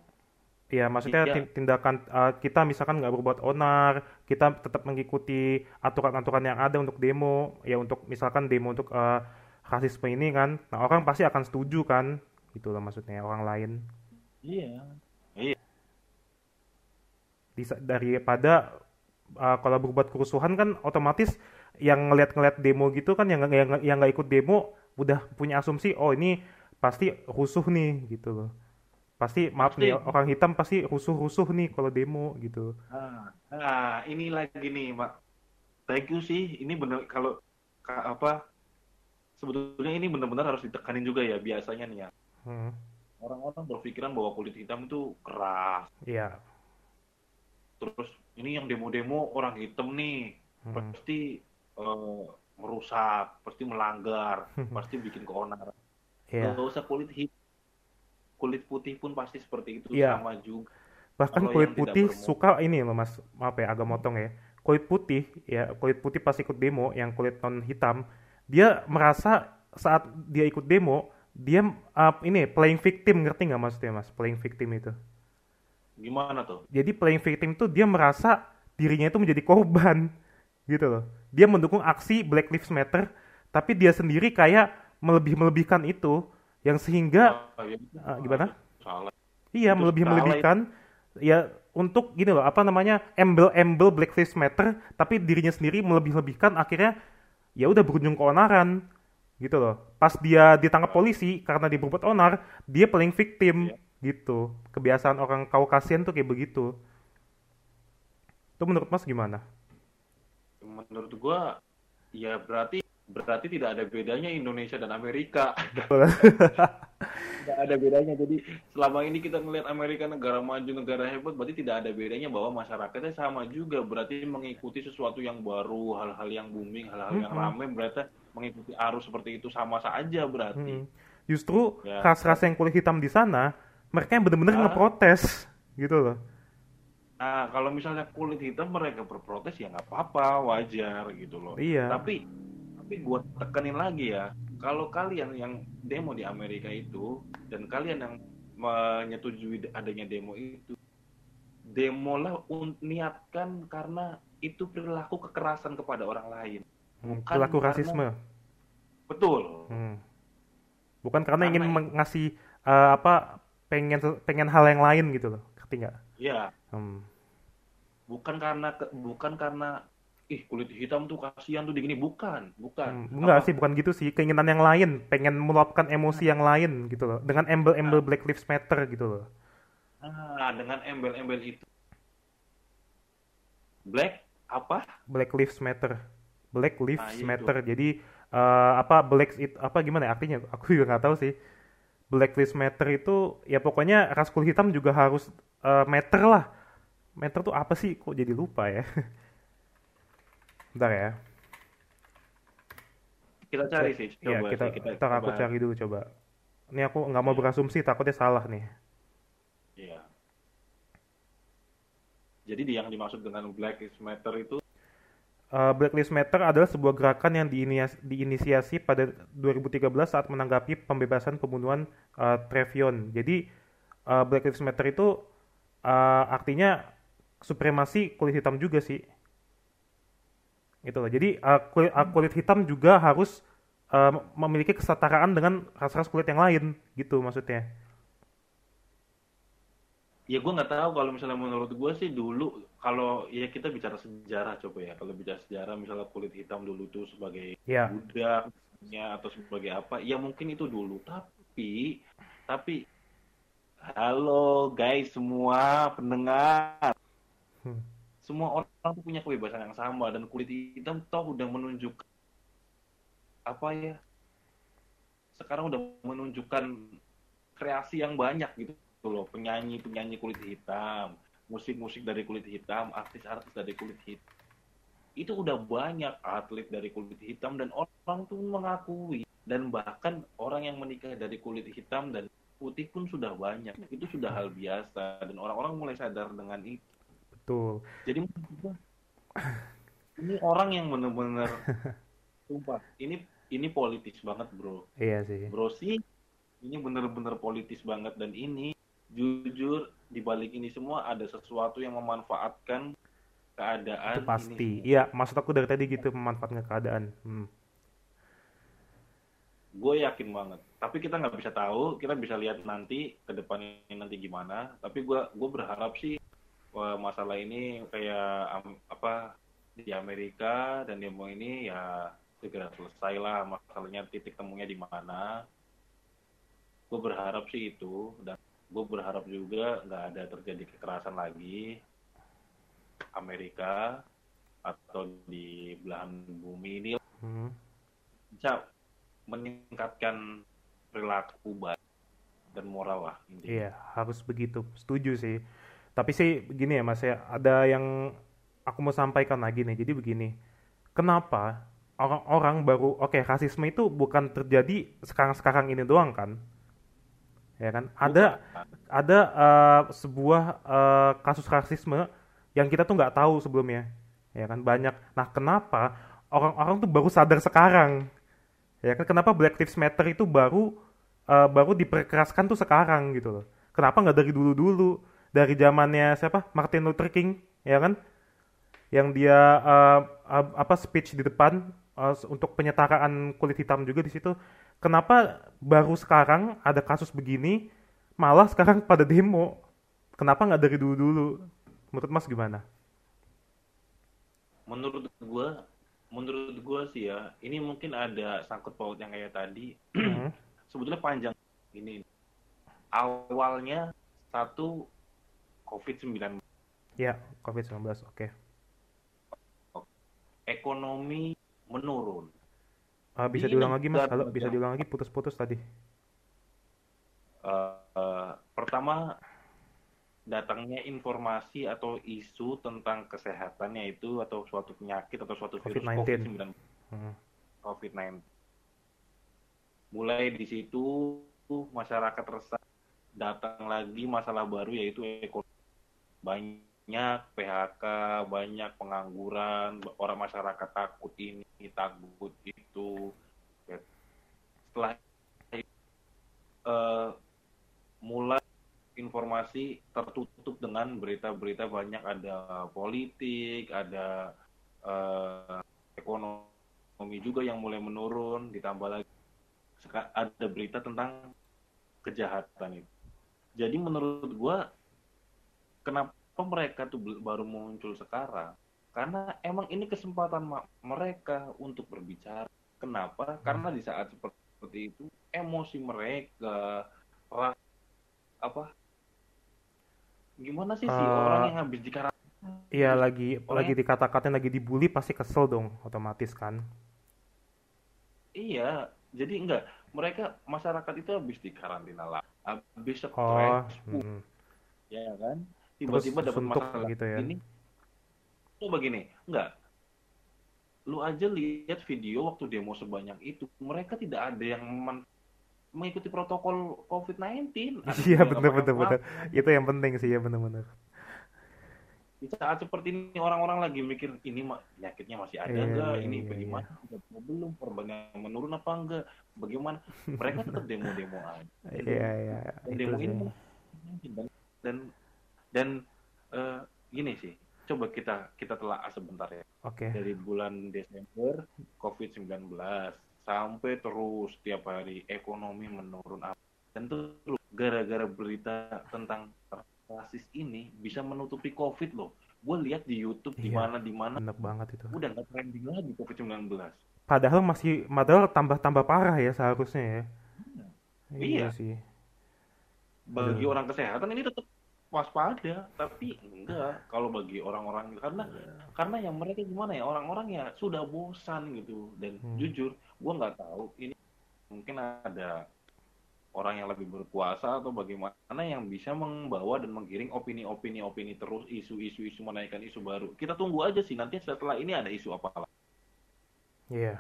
Iya, maksudnya Iya. tin- tindakan uh, kita misalkan nggak berbuat onar, kita tetap mengikuti aturan-aturan yang ada untuk demo, ya untuk misalkan demo untuk uh, rasisme ini kan, nah orang pasti akan setuju kan, gitu loh maksudnya orang lain. iya. Disa- daripada uh, kalau berbuat kerusuhan kan otomatis yang ngeliat-ngeliat demo gitu kan yang nggak- yang yang nggak ikut demo udah punya asumsi oh ini pasti rusuh nih gitu loh. Pasti maaf Pasti. nih orang hitam pasti rusuh-rusuh nih kalau demo gitu. Nah, nah, ini lagi nih, Pak. Thank you sih. Ini bener kalau ka- apa sebetulnya ini benar-benar harus ditekanin juga ya biasanya nih ya. Hmm, Orang-orang berpikiran bahwa kulit hitam itu keras. Iya. Terus ini yang demo-demo orang hitam nih Hmm. pasti eh, merusak, pasti melanggar, [LAUGHS] pasti bikin keonaran. Iya. Nggak usah kulit hitam. Kulit putih pun pasti seperti itu Iya. sama juga. Bahkan Kalau kulit putih suka ini loh Mas, maaf ya agak motong ya. Kulit putih ya, kulit putih pas ikut demo yang kulit non hitam, dia merasa saat dia ikut demo, dia uh, ini playing victim ngerti nggak maksudnya Mas? Playing victim itu. Gimana tuh? Jadi playing victim itu dia merasa dirinya itu menjadi korban [LAUGHS] gitu loh. Dia mendukung aksi Black Lives Matter, tapi dia sendiri kayak melebih-melebihkan itu yang sehingga Ah, ya, ah, gimana? Salah. Iya, Itu melebih-melebihkan ya untuk gini loh, apa namanya? embel-embel Black Lives Matter, tapi dirinya sendiri melebih-lebihkan akhirnya ya udah berujung keonaran gitu loh. Pas dia ditangkap polisi karena dia berbuat onar, dia paling victim gitu. Kebiasaan orang Kaukasian tuh kayak begitu. Itu menurut Mas gimana? menurut gua ya berarti berarti tidak ada bedanya Indonesia dan Amerika [LAUGHS] tidak ada bedanya jadi selama ini kita ngelihat Amerika negara maju negara hebat berarti tidak ada bedanya bahwa masyarakatnya sama juga berarti mengikuti sesuatu yang baru hal-hal yang booming hal-hal yang ramai berarti mengikuti arus seperti itu sama saja berarti Hmm. Justru Ya. ras-ras yang kulit hitam di sana, mereka yang bener-bener Ah. ngeprotes gitu loh. nah kalau misalnya kulit hitam mereka berprotes ya nggak apa-apa wajar gitu loh Iya. tapi tapi gue tekenin lagi ya kalau kalian yang demo di Amerika itu dan kalian yang menyetujui adanya demo itu demolah un- niatkan karena itu perilaku kekerasan kepada orang lain Hmm, Bukan Perilaku karena- rasisme. betul Hmm. Bukan karena, Karena ingin itu- meng- ngasih eh, apa pengen pengen hal yang lain gitu loh, ngerti nggak? ya Hmm. bukan karena bukan karena ih kulit hitam tuh kasihan tuh digini bukan bukan Hmm, Enggak Apa- sih, bukan gitu sih. Keinginan yang lain, pengen meluapkan emosi yang lain gitu loh. Dengan embel-embel Black Lives Matter gitu loh. nah dengan embel-embel itu black apa Black Lives Matter. Black Lives Ah, itu. Matter. Jadi eh, apa Black it apa gimana ya artinya? Aku juga nggak tahu sih. Black Lives Matter itu ya pokoknya ras kulit hitam juga harus eh, matter lah. Matter tuh apa sih? Kok jadi lupa ya? [LAUGHS] Bentar ya. kita cari sih Iya, coba kita, sih, kita, ntar aku coba. cari dulu coba. Ini aku nggak mau berasumsi, takutnya salah nih. Iya. Jadi di- yang dimaksud dengan Black Lives Matter itu Uh, Black Lives Matter adalah sebuah gerakan yang diinias- diinisiasi pada 2013 saat menanggapi pembebasan pembunuhan uh, Trevion. Jadi uh, Black Lives Matter itu uh, artinya supremasi kulit hitam juga sih. Gitu loh. Jadi uh, kulit, uh, kulit hitam juga harus uh, memiliki kesetaraan dengan ras-ras kulit yang lain, gitu maksudnya. Ya gue nggak tahu kalau misalnya menurut gue sih dulu kalau ya kita bicara sejarah coba ya kalau bicara sejarah misalnya kulit hitam dulu tuh sebagai Ya, budak misalnya, atau sebagai apa ya mungkin itu dulu tapi tapi halo guys semua pendengar Hmm. Semua orang tuh punya kebebasan yang sama dan kulit hitam toh udah menunjukkan apa ya? Sekarang udah menunjukkan kreasi yang banyak gitu loh. Penyanyi penyanyi kulit hitam musik musik dari kulit hitam artis artis dari kulit hitam. Itu udah banyak atlet dari kulit hitam dan orang tuh mengakui. Dan bahkan orang yang menikah dari kulit hitam dan putih pun sudah banyak. Itu sudah hal biasa dan orang-orang mulai sadar dengan itu betul. jadi menurut gua, [CLEARS THROAT] ini orang yang bener-bener [LAUGHS] sumpah ini ini politis banget bro Iya sih. bro sih ini bener-bener politis banget dan ini jujur di balik ini semua ada sesuatu yang memanfaatkan keadaan Itu pasti. ini Iya, maksud aku dari tadi gitu memanfaatkan keadaan. Hmm. gue yakin banget tapi kita nggak bisa tahu kita bisa lihat nanti ke depannya nanti gimana tapi gue gue berharap sih masalah ini kayak am- apa di Amerika dan demo ini ya segera selesai lah masalahnya titik temunya di mana gue berharap sih itu dan gue berharap juga nggak ada terjadi kekerasan lagi Amerika atau di belahan bumi ini Hmm. bisa meningkatkan perilaku baik dan moral lah intinya. Iya, harus begitu. Setuju sih. Tapi sih begini ya Mas ya, ada yang aku mau sampaikan lagi nih. Jadi begini, kenapa orang-orang baru, oke rasisme itu bukan terjadi sekarang-sekarang ini doang kan? Ya kan? Ada Bukan. ada eh, sebuah eh, kasus rasisme yang kita tuh nggak tahu sebelumnya, ya kan? Banyak. Nah, kenapa orang-orang tuh baru sadar sekarang? Ya kan? Kenapa Black Lives Matter itu baru eh, baru diperkeraskan tuh sekarang gitu loh? Kenapa nggak dari dulu-dulu? Dari zamannya siapa? Martin Luther King, ya kan? Yang dia ab- apa speech di depan eh, untuk penyetaraan kulit hitam juga di situ. Kenapa baru sekarang ada kasus begini, malah sekarang pada demo? Kenapa nggak dari dulu-dulu? Menurut Mas gimana? Menurut gua, menurut gua sih ya, ini mungkin ada sangkut paut yang kayak tadi. Hmm. [CLEARS THROAT] Sebetulnya panjang ini. Awalnya satu COVID-19 Ya, COVID-19, oke. ekonomi menurun. Eh, bisa Di diulang lagi Mas? Halo, bisa diulang lagi putus-putus tadi. Eh, eh, pertama datangnya informasi atau isu tentang kesehatannya itu atau suatu penyakit atau suatu virus COVID-19. COVID-19 Hmm. COVID-19. Mulai di situ masyarakat resah, datang lagi masalah baru yaitu ekonomi. Banyak PHK, banyak pengangguran, orang masyarakat takut ini, takut itu. Setelah eh, mulai informasi tertutup dengan berita-berita banyak ada politik, ada eh, ekonomi juga yang mulai menurun, ditambah lagi ada berita tentang kejahatan itu. Jadi menurut gua kenapa mereka tuh baru muncul sekarang? Karena emang ini kesempatan mereka untuk berbicara. Kenapa? Karena di saat seperti itu emosi mereka, ras, apa? Gimana sih si Eh, orang yang habis dikarantina Iya lagi Orang lagi dikata-katain lagi dibully pasti kesel dong otomatis kan. Iya, jadi enggak. Mereka masyarakat itu habis dikarantina lah, habis stres, Oh, uh, hmm. ya kan? Tiba-tiba dapat masalah gitu ya. ini. Coba gini, enggak. Lu aja lihat video waktu demo sebanyak itu, mereka tidak ada yang men- mengikuti protokol COVID-19. Ada Iya bener bener. masker. Itu yang penting sih ya bener-bener. Di saat seperti ini orang-orang lagi mikir ini penyakitnya masih ada Iya, enggak? iya, Ini iya, bagaimana? Udah belum korbannya menurun apa enggak? Bagaimana? Mereka tetap [LAUGHS] demo-demo aja. Iya iya dan demo ini dan dan dan eh, gini sih coba kita kita telah sebentar ya. Oke. Dari bulan Desember COVID-19 sampai terus tiap hari ekonomi menurun dan terus gara-gara berita tentang rasis ini bisa menutupi COVID loh. Gue lihat di YouTube di Iya. mana di mana Bener banget itu. udah nggak trending lagi COVID-19. Padahal masih padahal tambah-tambah parah ya seharusnya ya. Iya. sih. Bagi Aduh. orang kesehatan ini tetap waspada, tapi enggak kalau bagi orang-orang karena Iya. karena yang mereka gimana ya orang-orang ya sudah bosan gitu dan Hmm. jujur gue nggak tahu ini mungkin ada orang yang lebih berkuasa atau bagaimana yang bisa membawa dan menggiring opini-opini opini terus isu-isu isu menaikkan isu baru kita tunggu aja sih nanti setelah ini ada isu apa lagi Iya.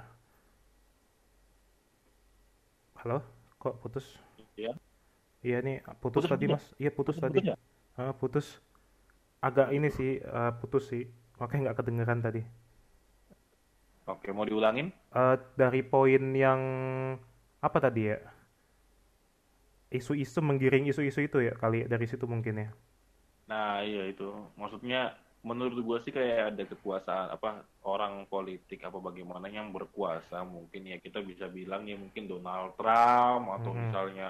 Halo? Kok putus? ya Iya nih, putus, Putus tadi juga? Mas. Iya putus Putus tadi. juga? Ah, putus. Agak ini sih, eh, putus sih. Makanya nggak kedengeran tadi. oke mau diulangin Eh, dari poin yang apa tadi ya? Isu-isu menggiring isu-isu itu ya kali ya, dari situ mungkin ya. Nah, iya itu. Maksudnya menurut gue sih kayak ada kekuasaan apa orang politik apa bagaimana yang berkuasa mungkin ya kita bisa bilang ya mungkin Donald Trump atau Mhm. misalnya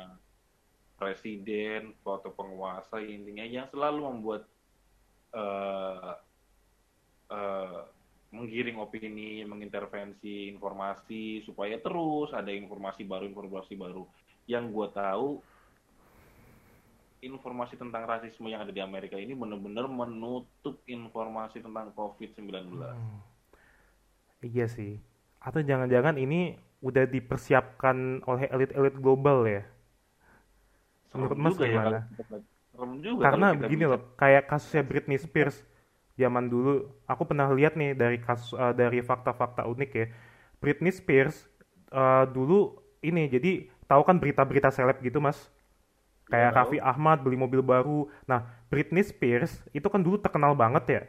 presiden atau penguasa intinya yang selalu membuat eh eh, menggiring opini, mengintervensi informasi supaya terus ada informasi baru informasi baru. Yang gue tahu informasi tentang rasisme yang ada di Amerika ini benar-benar menutup informasi tentang COVID-19. Hmm. Iya sih. Atau jangan-jangan ini udah dipersiapkan oleh elit-elit global ya? Menurut Mas juga ya gimana? serem juga Karena begini loh, kayak kasusnya Britney Spears zaman dulu, aku pernah lihat nih dari kasus eh, dari fakta-fakta unik ya. Britney Spears eh, dulu ini jadi tahu kan berita-berita seleb gitu mas, kayak tahu. Raffi Ahmad beli mobil baru. Nah Britney Spears itu kan dulu terkenal banget ya.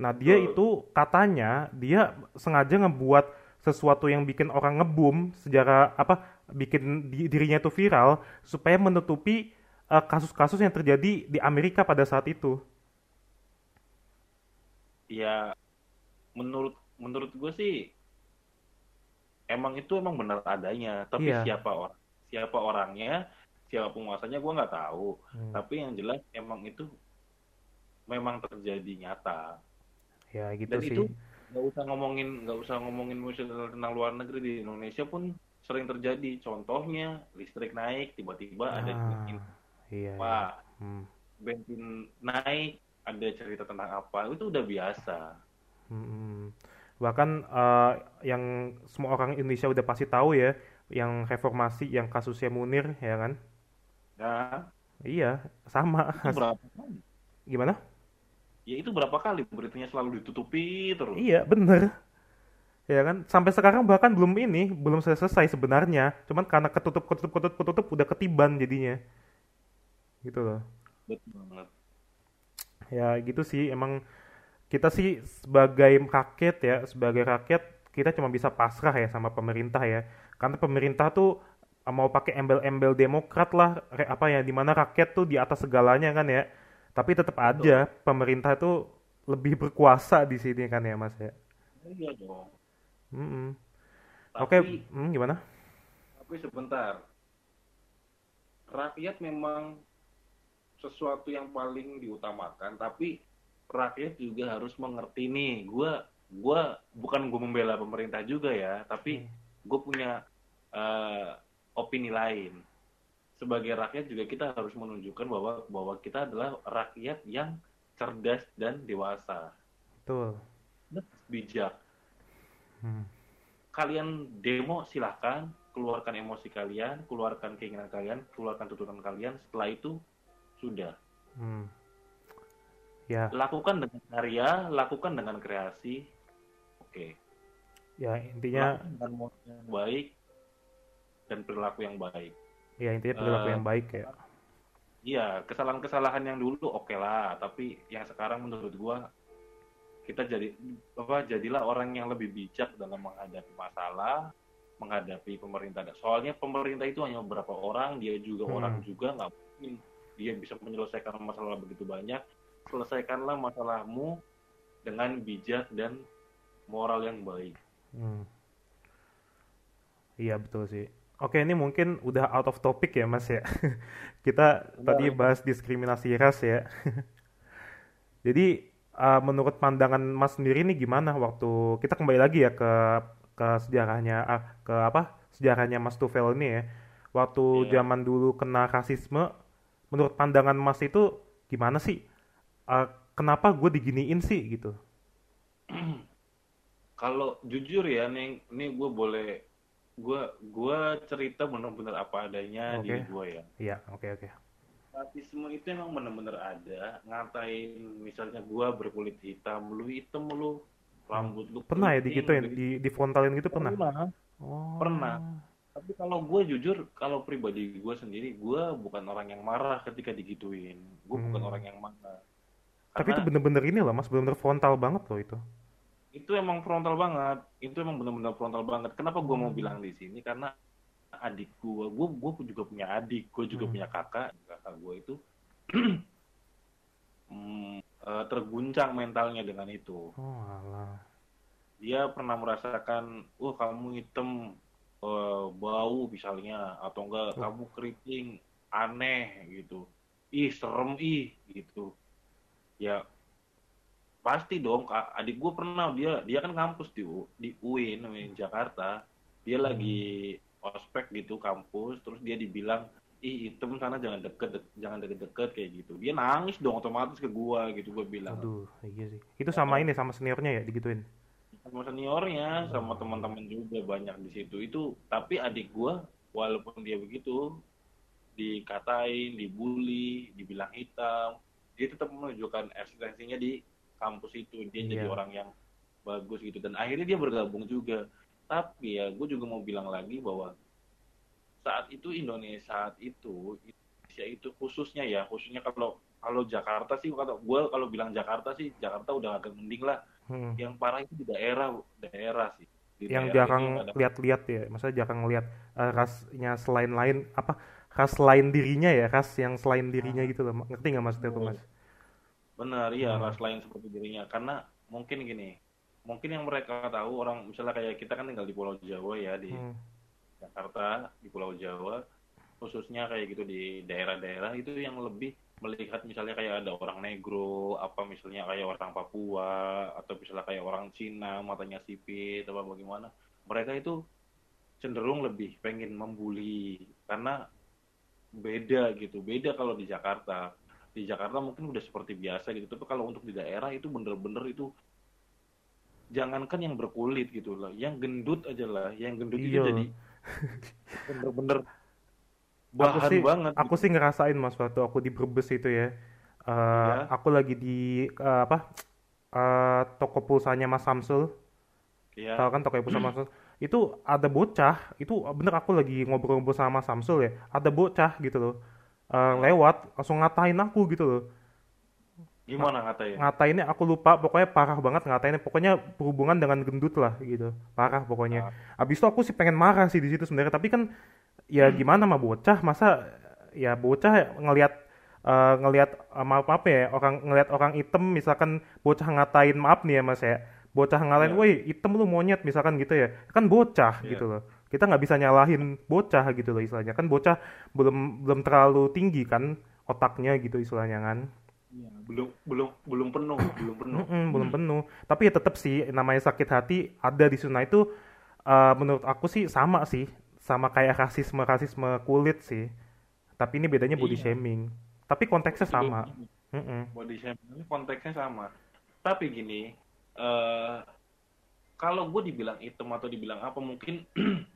Nah dia itu katanya dia sengaja ngebuat sesuatu yang bikin orang ngebum sejarah apa bikin di- dirinya itu viral supaya menutupi eh, kasus-kasus yang terjadi di Amerika pada saat itu. ya menurut menurut gue sih emang itu emang benar adanya tapi Iya. siapa orang siapa orangnya siapa penguasanya gue nggak tahu Hmm. tapi yang jelas emang itu memang terjadi nyata Ya gitu dan sih. itu nggak usah ngomongin nggak usah ngomongin misalnya tentang luar negeri di Indonesia pun sering terjadi contohnya listrik naik tiba-tiba ada Ah, iya, iya. apa Hmm. bensin naik ada cerita tentang apa itu udah biasa Hmm. Bahkan eh, yang semua orang Indonesia udah pasti tahu ya, yang reformasi, yang kasusnya Munir, ya kan? nah Iya, sama. itu berapa Gimana? Ya itu berapa kali beritanya selalu ditutupi terus Iya, bener. Ya kan? Sampai sekarang bahkan belum ini, belum selesai sebenarnya. Cuman karena ketutup, ketutup, ketutup, ketutup, udah ketiban jadinya. Gitu loh. betul banget Ya gitu sih, emang kita sih sebagai rakyat ya, sebagai rakyat kita cuma bisa pasrah ya sama pemerintah ya. Karena pemerintah tuh mau pakai embel-embel demokrat lah, apa ya, di mana rakyat tuh di atas segalanya kan ya. Tapi tetap aja pemerintah tuh lebih berkuasa di sini kan ya Mas ya. iya dong Mm-mm. tapi Oke, hmm, gimana? tapi sebentar rakyat memang sesuatu yang paling diutamakan tapi rakyat juga harus mengerti nih gua gua bukan gue membela pemerintah juga ya tapi gue punya eh, opini lain sebagai rakyat juga kita harus menunjukkan bahwa bahwa kita adalah rakyat yang cerdas dan dewasa. Betul. bijak. Hmm. kalian demo silahkan keluarkan emosi kalian keluarkan keinginan kalian keluarkan tuntutan kalian. Setelah itu sudah. Hmm. Ya, lakukan dengan karya lakukan dengan kreasi. Oke. Ya intinya, lakukan dengan yang baik dan perilaku yang baik ya intinya perilaku Eh, yang baik ya. iya kesalahan-kesalahan yang dulu oke lah tapi yang sekarang menurut gua kita jadi apa jadilah orang yang lebih bijak dalam menghadapi masalah menghadapi pemerintah soalnya pemerintah itu hanya beberapa orang dia juga Hmm. orang juga nggak mungkin dia bisa menyelesaikan masalah begitu banyak selesaikanlah masalahmu dengan bijak dan moral yang baik. Hmm. Iya betul sih. Oke ini mungkin udah out of topic ya mas ya. [LAUGHS] Kita tadi bahas diskriminasi ras ya. [LAUGHS] Jadi uh, menurut pandangan mas sendiri nih gimana waktu kita kembali lagi ya ke ke sejarahnya uh, ke apa sejarahnya mas Tufel ini ya. Waktu Iya. zaman dulu kena rasisme, menurut pandangan mas itu gimana sih? Uh, kenapa gue diginiin sih gitu? [CLEARS THROAT] Kalau jujur ya, nih, nih gue boleh, gue gue cerita bener-bener apa adanya Oke. diri gue ya. Iya oke oke. Rasisme itu emang bener-bener ada. Ngatain misalnya gue berkulit hitam, lu hitam lu, rambut lu Pernah ya digituin, gitu. di di frontalin gitu pernah? Pernah. Oh. Pernah. Tapi kalau gue jujur, kalau pribadi gue sendiri, gue bukan orang yang marah ketika digituin. Gue bukan Hmm. orang yang marah. Tapi itu Karena bener-bener ini loh mas, bener-bener frontal banget loh itu. Itu emang frontal banget. Itu emang benar-benar frontal banget. Kenapa gue mau Hmm. bilang di sini? Karena adik gue, gue, gue juga punya adik, gue juga Hmm. punya kakak. Kakak gue itu hmm, [CLEARS THROAT] eh, terguncang mentalnya dengan itu. Oh alah. Dia pernah merasakan, wah kamu hitam, eh, bau misalnya, atau enggak Oh. kamu keriting, aneh gitu. Ih serem ih gitu. Ya pasti dong adik gue pernah dia dia kan kampus di U- di UIN namanya Jakarta. Dia Hmm. lagi ospek gitu kampus. Terus dia dibilang ih hitam sana jangan deket dek- jangan deket-deket kayak gitu. Dia nangis dong otomatis ke gua gitu gue bilang. Aduh, iya sih. Itu sama ini sama seniornya ya digituin. sama seniornya sama teman-teman juga banyak di situ. Itu tapi adik gua walaupun dia begitu dikatain dibully dibilang hitam dia tetap menunjukkan eksistensinya di kampus itu dia jadi Iya. orang yang bagus gitu dan akhirnya dia bergabung juga tapi ya gue juga mau bilang lagi bahwa saat itu Indonesia saat itu Indonesia itu khususnya ya khususnya kalau kalau Jakarta sih kalau gue kalau bilang Jakarta sih Jakarta udah agak mending lah Hmm. yang parah itu di daerah daerah sih di Yang daerah jarang lihat-lihat ya, maksudnya jarang lihat eh, rasnya selain lain apa ras lain dirinya ya, ras yang selain dirinya gitu loh. Ngerti nggak maksudnya tuh mas? Benar ya Hmm. ras lain seperti dirinya karena mungkin gini mungkin yang mereka tahu orang misalnya kayak kita kan tinggal di Pulau Jawa ya di Hmm. Jakarta di Pulau Jawa khususnya kayak gitu di daerah-daerah itu yang lebih melihat misalnya kayak ada orang negro apa misalnya kayak orang Papua atau misalnya kayak orang Cina matanya sipit apa bagaimana mereka itu cenderung lebih pengen membuli karena beda gitu beda kalau di Jakarta di Jakarta mungkin udah seperti biasa gitu tapi kalau untuk di daerah itu bener-bener itu jangankan yang berkulit gitu lah yang gendut aja lah yang gendut itu Iya. jadi [LAUGHS] bener-bener Aku bahan sih, banget aku gitu. sih ngerasain mas waktu aku di Brebes itu ya. Eh, Ya. Aku lagi di eh, apa eh, toko pulsanya Mas Samsul. ya Tahu kan toko pulsa [CLEARS THROAT] Mas Samsul? Itu ada bocah, itu bener aku lagi ngobrol-ngobrol sama Mas Samsul ya. Ada bocah gitu loh. Eh, lewat langsung ngatain aku gitu loh. gimana katanya Ngatainnya aku lupa, pokoknya parah banget ngatainnya. Pokoknya berhubungan dengan gendut lah gitu. Parah pokoknya. Abis itu aku sih pengen marah sih di situ sebenarnya, tapi kan ya gimana mah bocah, masa ya bocah ngelihat eh, ngelihat eh, maaf apa ya orang ngelihat orang hitam misalkan bocah ngatain maaf nih ya mas ya bocah ngatain Iya. woi hitam lu monyet misalkan gitu ya kan bocah Iya. gitu loh kita nggak bisa nyalahin bocah gitu loh istilahnya kan bocah belum belum terlalu tinggi kan otaknya gitu istilahnya kan Iya, belum belum belum penuh belum penuh Mm-mm, belum penuh. Tapi ya tetap sih namanya sakit hati ada di Sunda itu eh, menurut aku sih sama sih, sama kayak rasisme rasisme kulit sih. Tapi ini bedanya body Iya. shaming. Tapi konteksnya sama. Mm-mm. body shaming konteksnya sama tapi gini eh kalau gue dibilang hitam atau dibilang apa mungkin [CLEARS THROAT]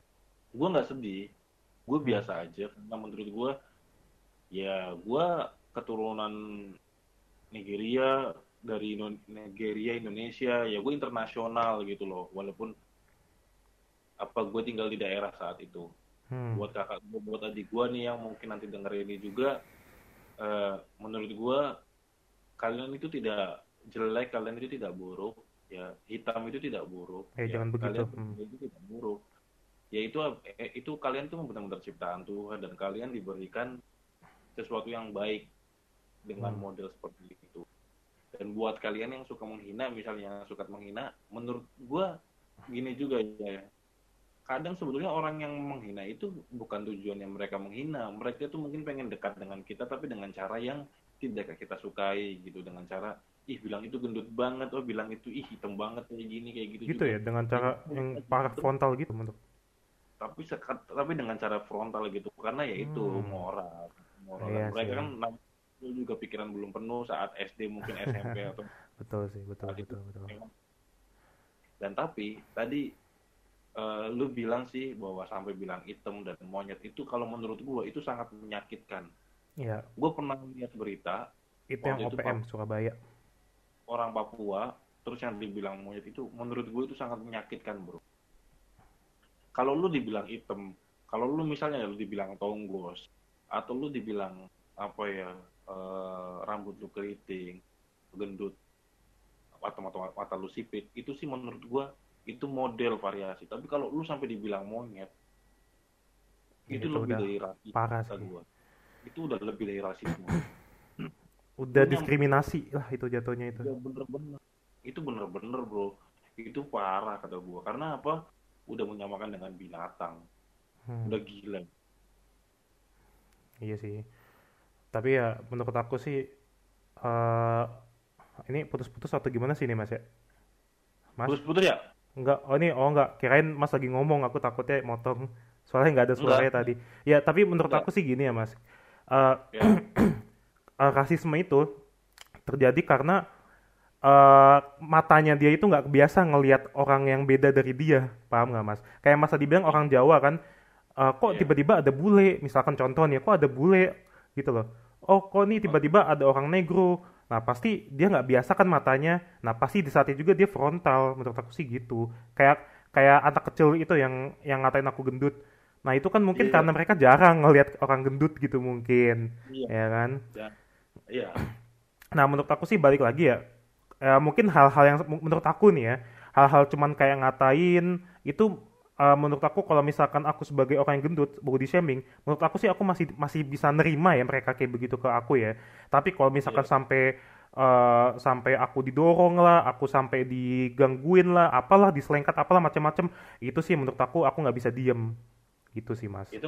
gue nggak sedih gue biasa aja karena menurut gue ya gue keturunan Nigeria dari Nigeria Indonesia ya gue internasional gitu loh walaupun apa gue tinggal di daerah saat itu Hmm. buat kakak gue buat adik gue nih yang mungkin nanti denger ini juga eh, menurut gue kalian itu tidak jelek kalian itu tidak buruk ya hitam itu tidak buruk Eh, ya, jangan begitu. kalian Hmm. itu tidak buruk ya itu eh, itu kalian tuh benar-benar ciptaan Tuhan dan kalian diberikan sesuatu yang baik dengan Hmm. model seperti itu. Dan buat kalian yang suka menghina misalnya yang suka menghina menurut gua gini juga ya. Kadang sebetulnya orang yang menghina itu bukan tujuan yang mereka menghina. Mereka tuh mungkin pengen dekat dengan kita tapi dengan cara yang tidak kita sukai gitu. Dengan cara ih bilang itu gendut banget oh bilang itu ih hitam banget kayak gini kayak gitu gitu juga. ya dengan cara yang parah frontal gitu menurut tapi sekat, tapi dengan cara frontal gitu karena ya itu Hmm. moral moral. Iya mereka sih. kan juga pikiran belum penuh saat SD mungkin [LAUGHS] SMP atau betul sih betul itu betul betul. dan tapi tadi eh, lu bilang sih bahwa sampai bilang hitam dan monyet itu kalau menurut gua itu sangat menyakitkan. Ya gue pernah lihat berita itu yang Waktu itu, OPM Surabaya. orang Papua terus yang dibilang monyet itu menurut gue itu sangat menyakitkan bro kalau lu dibilang hitam kalau lu misalnya lu dibilang tonggos atau lu dibilang apa ya eh, rambut lu keriting gendut atau mata, mata lu sipit itu sih menurut gua itu model variasi tapi kalau lu sampai dibilang monyet itu, Itu lebih udah dari rasisme parah kata sih. gua itu udah lebih dari rasisme [CLEARS THROAT] udah nyam- diskriminasi lah itu jatuhnya itu Ya bener-bener. Itu bener-bener bro. Itu parah kata gua. Karena apa? Udah menyamakan dengan binatang. Hmm, Udah gila. iya sih tapi ya menurut aku sih eh ini putus-putus atau gimana sih ini mas ya mas Putus-putus ya? Enggak, oh ini, oh enggak, kirain Mas lagi ngomong, aku takutnya motong. Soalnya nggak ada suaranya Enggak. tadi. Ya, tapi menurut Enggak. aku sih gini ya Mas. Eh, Ya. [CLEARS THROAT] eh, rasisme itu terjadi karena eh matanya dia itu nggak biasa ngelihat orang yang beda dari dia, paham nggak Mas? Kayak Mas tadi bilang orang Jawa kan, eh, kok Iya. tiba-tiba ada bule, misalkan contohnya, kok ada bule gitu loh. Oh, kok nih tiba-tiba ada orang negro. Nah, pasti dia nggak biasa kan matanya. Nah, pasti di saat itu juga dia frontal. Menurut aku sih gitu. Kayak kayak anak kecil itu yang yang ngatain aku gendut. Nah, itu kan mungkin Iya. karena mereka jarang ngelihat orang gendut gitu mungkin. Iya. Ya kan? Iya. Nah, menurut aku sih balik lagi ya. Eh, mungkin hal-hal yang menurut aku nih ya, hal-hal cuman kayak ngatain itu eh, menurut aku kalau misalkan aku sebagai orang yang gendut body shaming, menurut aku sih aku masih masih bisa nerima ya mereka kayak begitu ke aku ya. Tapi kalau misalkan Iya. sampai eh, sampai aku didorong lah, aku sampai digangguin lah, apalah diselengkat apalah macam-macam, itu sih menurut aku aku nggak bisa diem. Gitu sih, Mas Itu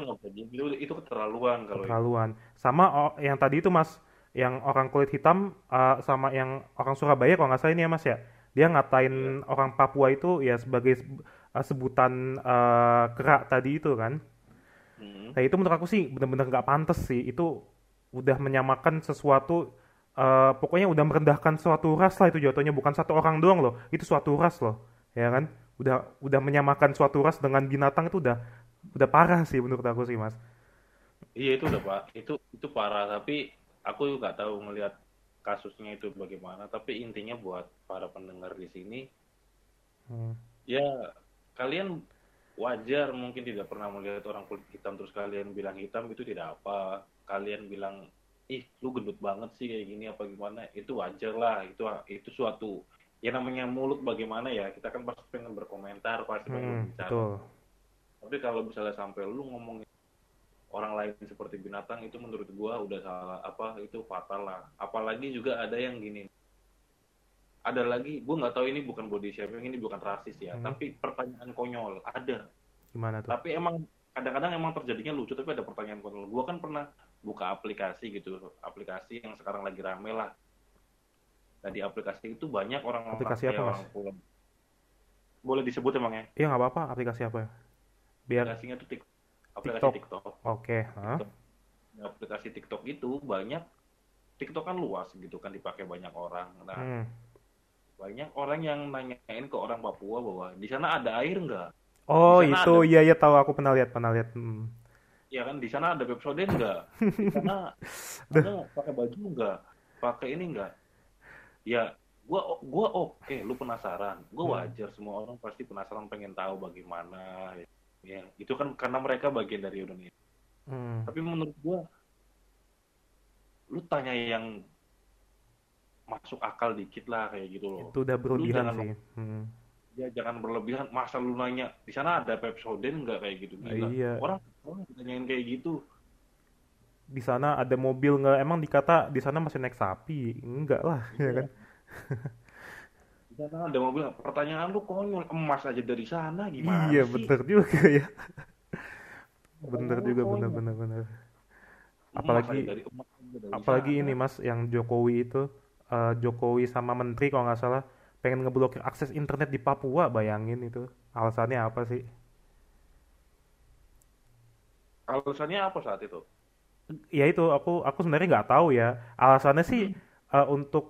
itu itu keterlaluan kalau itu. keterlaluan. Sama o- yang tadi itu Mas, yang orang kulit hitam uh, sama yang orang Surabaya kalau nggak salah ini ya Mas ya. Dia ngatain orang Papua itu ya sebagai seb- uh, sebutan uh, kerak tadi itu kan. Hmm. Nah itu menurut aku sih benar-benar nggak pantas sih. Itu udah menyamakan sesuatu uh, pokoknya udah merendahkan suatu ras lah itu jatuhnya bukan satu orang doang loh. Itu suatu ras loh. Ya kan? Udah udah menyamakan suatu ras dengan binatang itu udah udah parah sih menurut aku sih Mas. Iya itu udah pak. Itu itu parah. Tapi aku juga tahu ngelihat kasusnya itu bagaimana. Tapi intinya buat para pendengar di sini, Hmm. ya kalian wajar mungkin tidak pernah melihat orang kulit hitam terus kalian bilang hitam itu tidak apa kalian bilang ih lu gendut banget sih kayak gini apa gimana itu wajar lah itu itu suatu ya namanya mulut bagaimana ya kita kan pasti pengen berkomentar pasti pengen Hmm, betul. tapi kalau misalnya sampai lu ngomongin orang lain seperti binatang itu menurut gua udah salah apa itu fatal lah apalagi juga ada yang gini ada lagi gua nggak tahu ini bukan body shaming ini bukan rasis ya Hmm. tapi pertanyaan konyol ada Gimana tuh? tapi emang kadang-kadang emang terjadinya lucu tapi ada pertanyaan konyol gua kan pernah buka aplikasi gitu aplikasi yang sekarang lagi rame lah nah di aplikasi itu banyak orang Aplikasi apa, Mas? orang boleh disebut emangnya Iya nggak apa-apa, aplikasi apa? Biar aplikasinya tuh tik aplikasi TikTok. TikTok. oke, hah? Nah, aplikasi TikTok itu banyak TikTok kan luas gitu kan dipakai banyak orang. Nah, Hmm. banyak orang yang nanyain ke orang Papua bahwa di sana ada air nggak? Oh itu ada- iya iya tahu aku pernah lihat pernah lihat. Hmm. Ya kan di sana ada Pepsodent nggak? Di [LAUGHS] sana ada pakai baju nggak? Pakai ini nggak? Ya, gua gua oke, lu penasaran. Gua Hmm. wajar semua orang pasti penasaran pengen tahu bagaimana. Ya, itu kan karena mereka bagian dari Indonesia. Hmm. Tapi menurut gua lu tanya yang masuk akal dikit lah kayak gitu loh. Itu udah berlebihan jangan- sih. Hmm. Ya jangan berlebihan. Masa lu nanya di sana ada Pepsodent nggak kayak gitu? Gila. Iya. Orang orang nanyain kayak gitu. Di sana ada mobil nggak? Emang dikata di sana masih naik sapi? Enggak lah, ya Iya. kan? [LAUGHS] Sana ada mobil, pertanyaan lu konyol, emas aja dari sana gimana iya sih? bener juga ya. Bener lu juga bener bener bener. Apalagi aja dari emas aja dari apalagi sana. ini mas yang Jokowi itu eh, Jokowi sama Menteri kalau nggak salah pengen ngeblokir akses internet di Papua bayangin itu. Alasannya apa sih? Alasannya apa saat itu? ya itu aku aku sebenarnya nggak tahu ya. Alasannya sih eh, untuk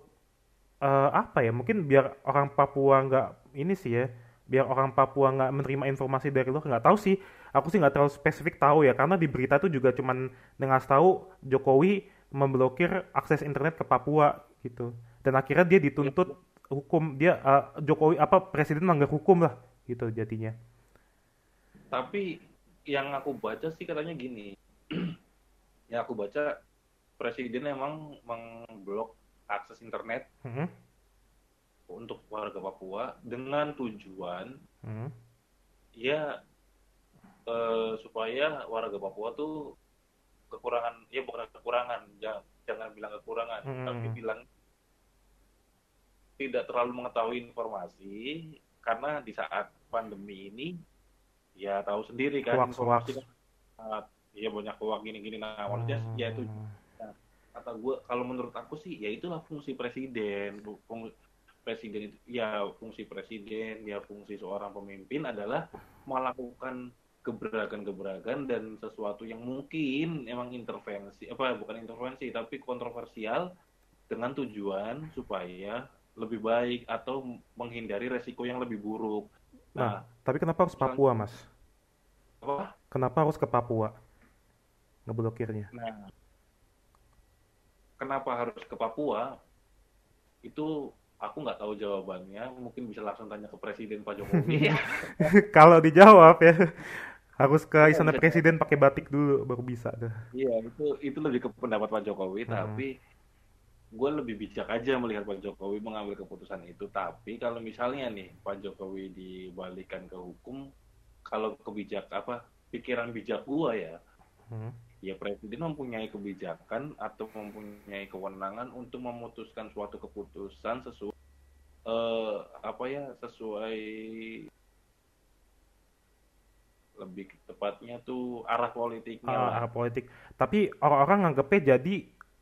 eh, apa ya mungkin biar orang Papua nggak ini sih ya biar orang Papua nggak menerima informasi dari luar nggak tahu sih aku sih nggak terlalu spesifik tahu ya karena di berita itu juga cuman dengar tahu Jokowi memblokir akses internet ke Papua gitu dan akhirnya dia dituntut hukum dia eh, Jokowi apa presiden melanggar hukum lah gitu jadinya Tapi yang aku baca sih katanya gini. [CLEARS THROAT] ya aku baca presiden emang mengblok akses internet Mhm, untuk warga Papua dengan tujuan mhm. ya eh, supaya warga Papua tuh kekurangan ya bukan kekurangan jangan, jangan bilang kekurangan Hmm. tapi bilang tidak terlalu mengetahui informasi karena di saat pandemi ini ya tahu sendiri kan Hoax, informasi kan ya banyak hoax gini-gini nah maksudnya ya itu Hmm. Kata gue kalau menurut aku sih ya itulah fungsi presiden Bu- fung- presiden itu ya fungsi presiden ya fungsi seorang pemimpin adalah melakukan gebrakan-gebrakan dan sesuatu yang mungkin emang intervensi apa bukan intervensi tapi kontroversial dengan tujuan supaya lebih baik atau menghindari resiko yang lebih buruk. Nah, Nah, tapi kenapa harus Papua, Mas? apa? Kenapa harus ke Papua? Ngeblokirnya. Nah, kenapa harus ke Papua? Itu aku nggak tahu jawabannya. Mungkin bisa langsung tanya ke Presiden Pak Jokowi. [LAUGHS] [LAUGHS] Kalau dijawab ya, harus ke Iya, istana presiden pakai batik dulu baru bisa tuh. Iya, itu itu lebih ke pendapat Pak Jokowi. Hmm. Tapi gue lebih bijak aja melihat Pak Jokowi mengambil keputusan itu. Tapi kalau misalnya nih Pak Jokowi dibalikan ke hukum, kalau kebijak apa pikiran bijak gua ya, Hmm. Ya presiden mempunyai kebijakan atau mempunyai kewenangan untuk memutuskan suatu keputusan sesuai eh, apa ya sesuai lebih tepatnya tuh arah politiknya lah. arah politik. Tapi orang-orang nganggepnya jadi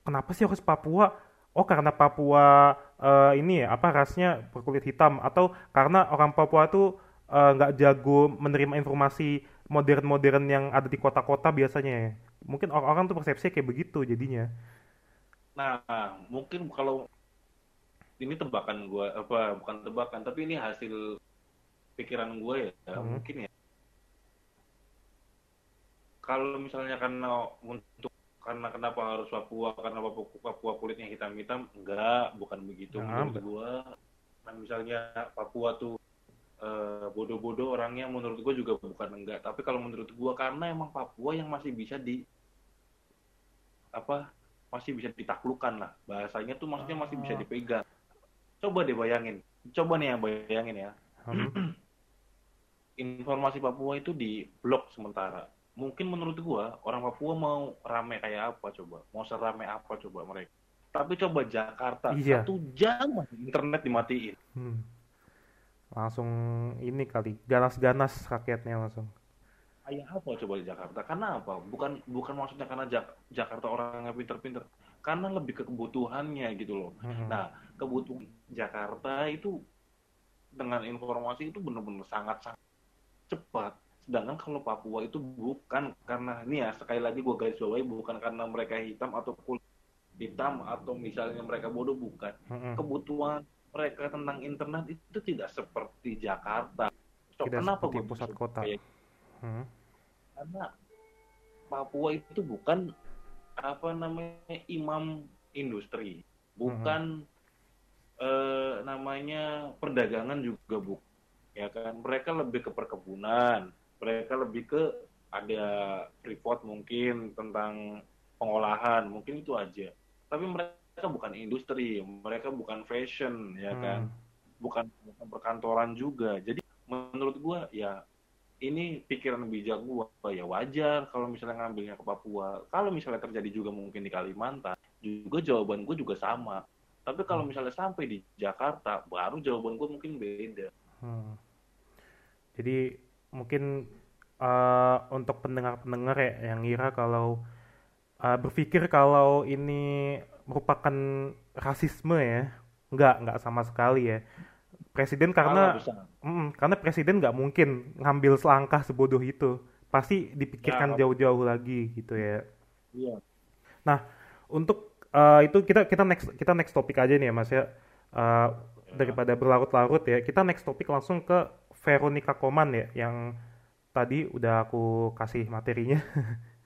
kenapa sih harus Papua? Oh karena Papua eh, ini ya apa rasnya berkulit hitam atau karena orang Papua tuh eh, nggak jago menerima informasi modern-modern yang ada di kota-kota biasanya ya. Mungkin orang-orang tuh persepsinya kayak begitu jadinya. Nah, mungkin kalau ini tebakan gua apa bukan tebakan tapi ini hasil pikiran gue ya Hmm. mungkin ya. Kalau misalnya karena untuk karena kenapa harus Papua karena Papua, Papua kulitnya hitam-hitam enggak bukan begitu Nah, menurut gua nah, misalnya Papua tuh eh, bodoh-bodoh orangnya menurut gua juga bukan enggak. Tapi kalau menurut gua karena emang Papua yang masih bisa di apa masih bisa ditaklukkan lah. Bahasanya tuh maksudnya masih bisa Ah. dipegang. Coba deh bayangin. Coba nih ya bayangin ya. Hmm. [CLEARS THROAT] informasi Papua itu di blok sementara. Mungkin menurut gua orang Papua mau rame kayak apa coba? Mau serame apa coba mereka? Tapi coba Jakarta Iya. satu jam internet dimatiin. Hmm. Langsung ini kali ganas-ganas rakyatnya langsung. kayak apa coba di Jakarta karena apa bukan bukan maksudnya karena Jak- Jakarta orangnya pinter-pinter karena lebih ke kebutuhannya gitu loh Hmm. Nah, kebutuhan Jakarta itu dengan informasi itu benar-benar sangat-sangat cepat. Sedangkan kalau Papua itu bukan karena ini ya sekali lagi gue garis bawahi bukan karena mereka hitam atau kulit hitam atau misalnya mereka bodoh bukan. Hmm. Kebutuhan mereka tentang internet itu tidak seperti Jakarta. So, Tidak kenapa seperti gua pusat kota. kayak Hmm. karena Papua itu bukan apa namanya imam industri, bukan eh, namanya perdagangan juga bu, ya kan? Mereka lebih ke perkebunan, mereka lebih ke ada report mungkin tentang pengolahan, mungkin itu aja. Tapi mereka bukan industri, mereka bukan fashion, ya kan? Hmm. bukan bukan perkantoran juga. Jadi menurut gua ya ini pikiran bijak gua ya wajar kalau misalnya ngambilnya ke Papua. Kalau misalnya terjadi juga mungkin di Kalimantan, juga jawaban gua juga sama. tapi kalau misalnya sampai di Jakarta baru jawaban gue mungkin beda Hmm. Jadi mungkin eh, untuk pendengar-pendengar ya yang ngira kalau eh, berpikir kalau ini merupakan rasisme ya, nggak nggak sama sekali ya. Presiden karena. Mm, karena presiden nggak mungkin ngambil selangkah sebodoh itu, pasti dipikirkan Ya, jauh-jauh lagi gitu ya. iya Nah, untuk eh, itu kita kita next kita next topik aja nih ya Mas ya. Eh, daripada berlarut-larut ya, kita next topik langsung ke Veronica Koman ya yang tadi udah aku kasih materinya.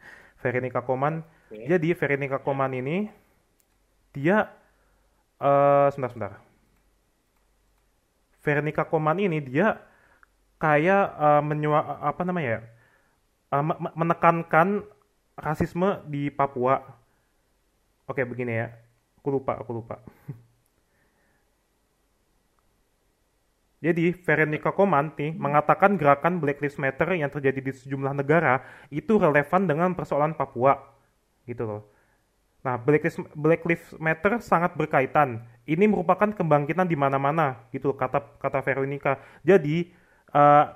[LAUGHS] Veronica Koman. Oke. Jadi Veronica Koman ini dia eh sebentar sebentar. Veronica Koman ini dia kayak eh, menyua apa namanya ya? me- menekankan rasisme di Papua. Oke, begini ya. Aku lupa, aku lupa. [LAUGHS] Jadi, Veronica Koman nih mengatakan gerakan Black Lives Matter yang terjadi di sejumlah negara itu relevan dengan persoalan Papua. Gitu loh. Nah, Black Lives, Black Lives Matter sangat berkaitan. Ini merupakan kebangkitan di mana-mana, gitu kata kata Veronica. Jadi,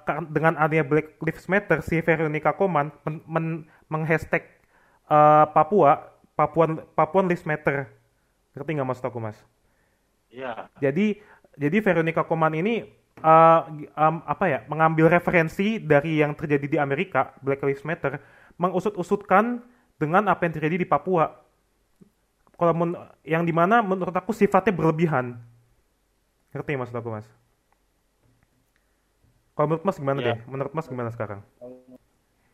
kar- dengan adanya Black Lives Matter, si Veronica Koman men, men- menghashtag eh, Papua, Papuan Papuan Lives Matter. Ngerti nggak maksud aku, Mas? iya Jadi jadi Veronica Koman ini gi- em, apa ya mengambil referensi dari yang terjadi di Amerika Black Lives Matter mengusut-usutkan dengan apa yang terjadi di Papua. Kalau men- yang di mana menurut aku sifatnya berlebihan. Ngerti maksud aku mas? Kalau menurut mas gimana Ya. deh? Menurut mas gimana sekarang?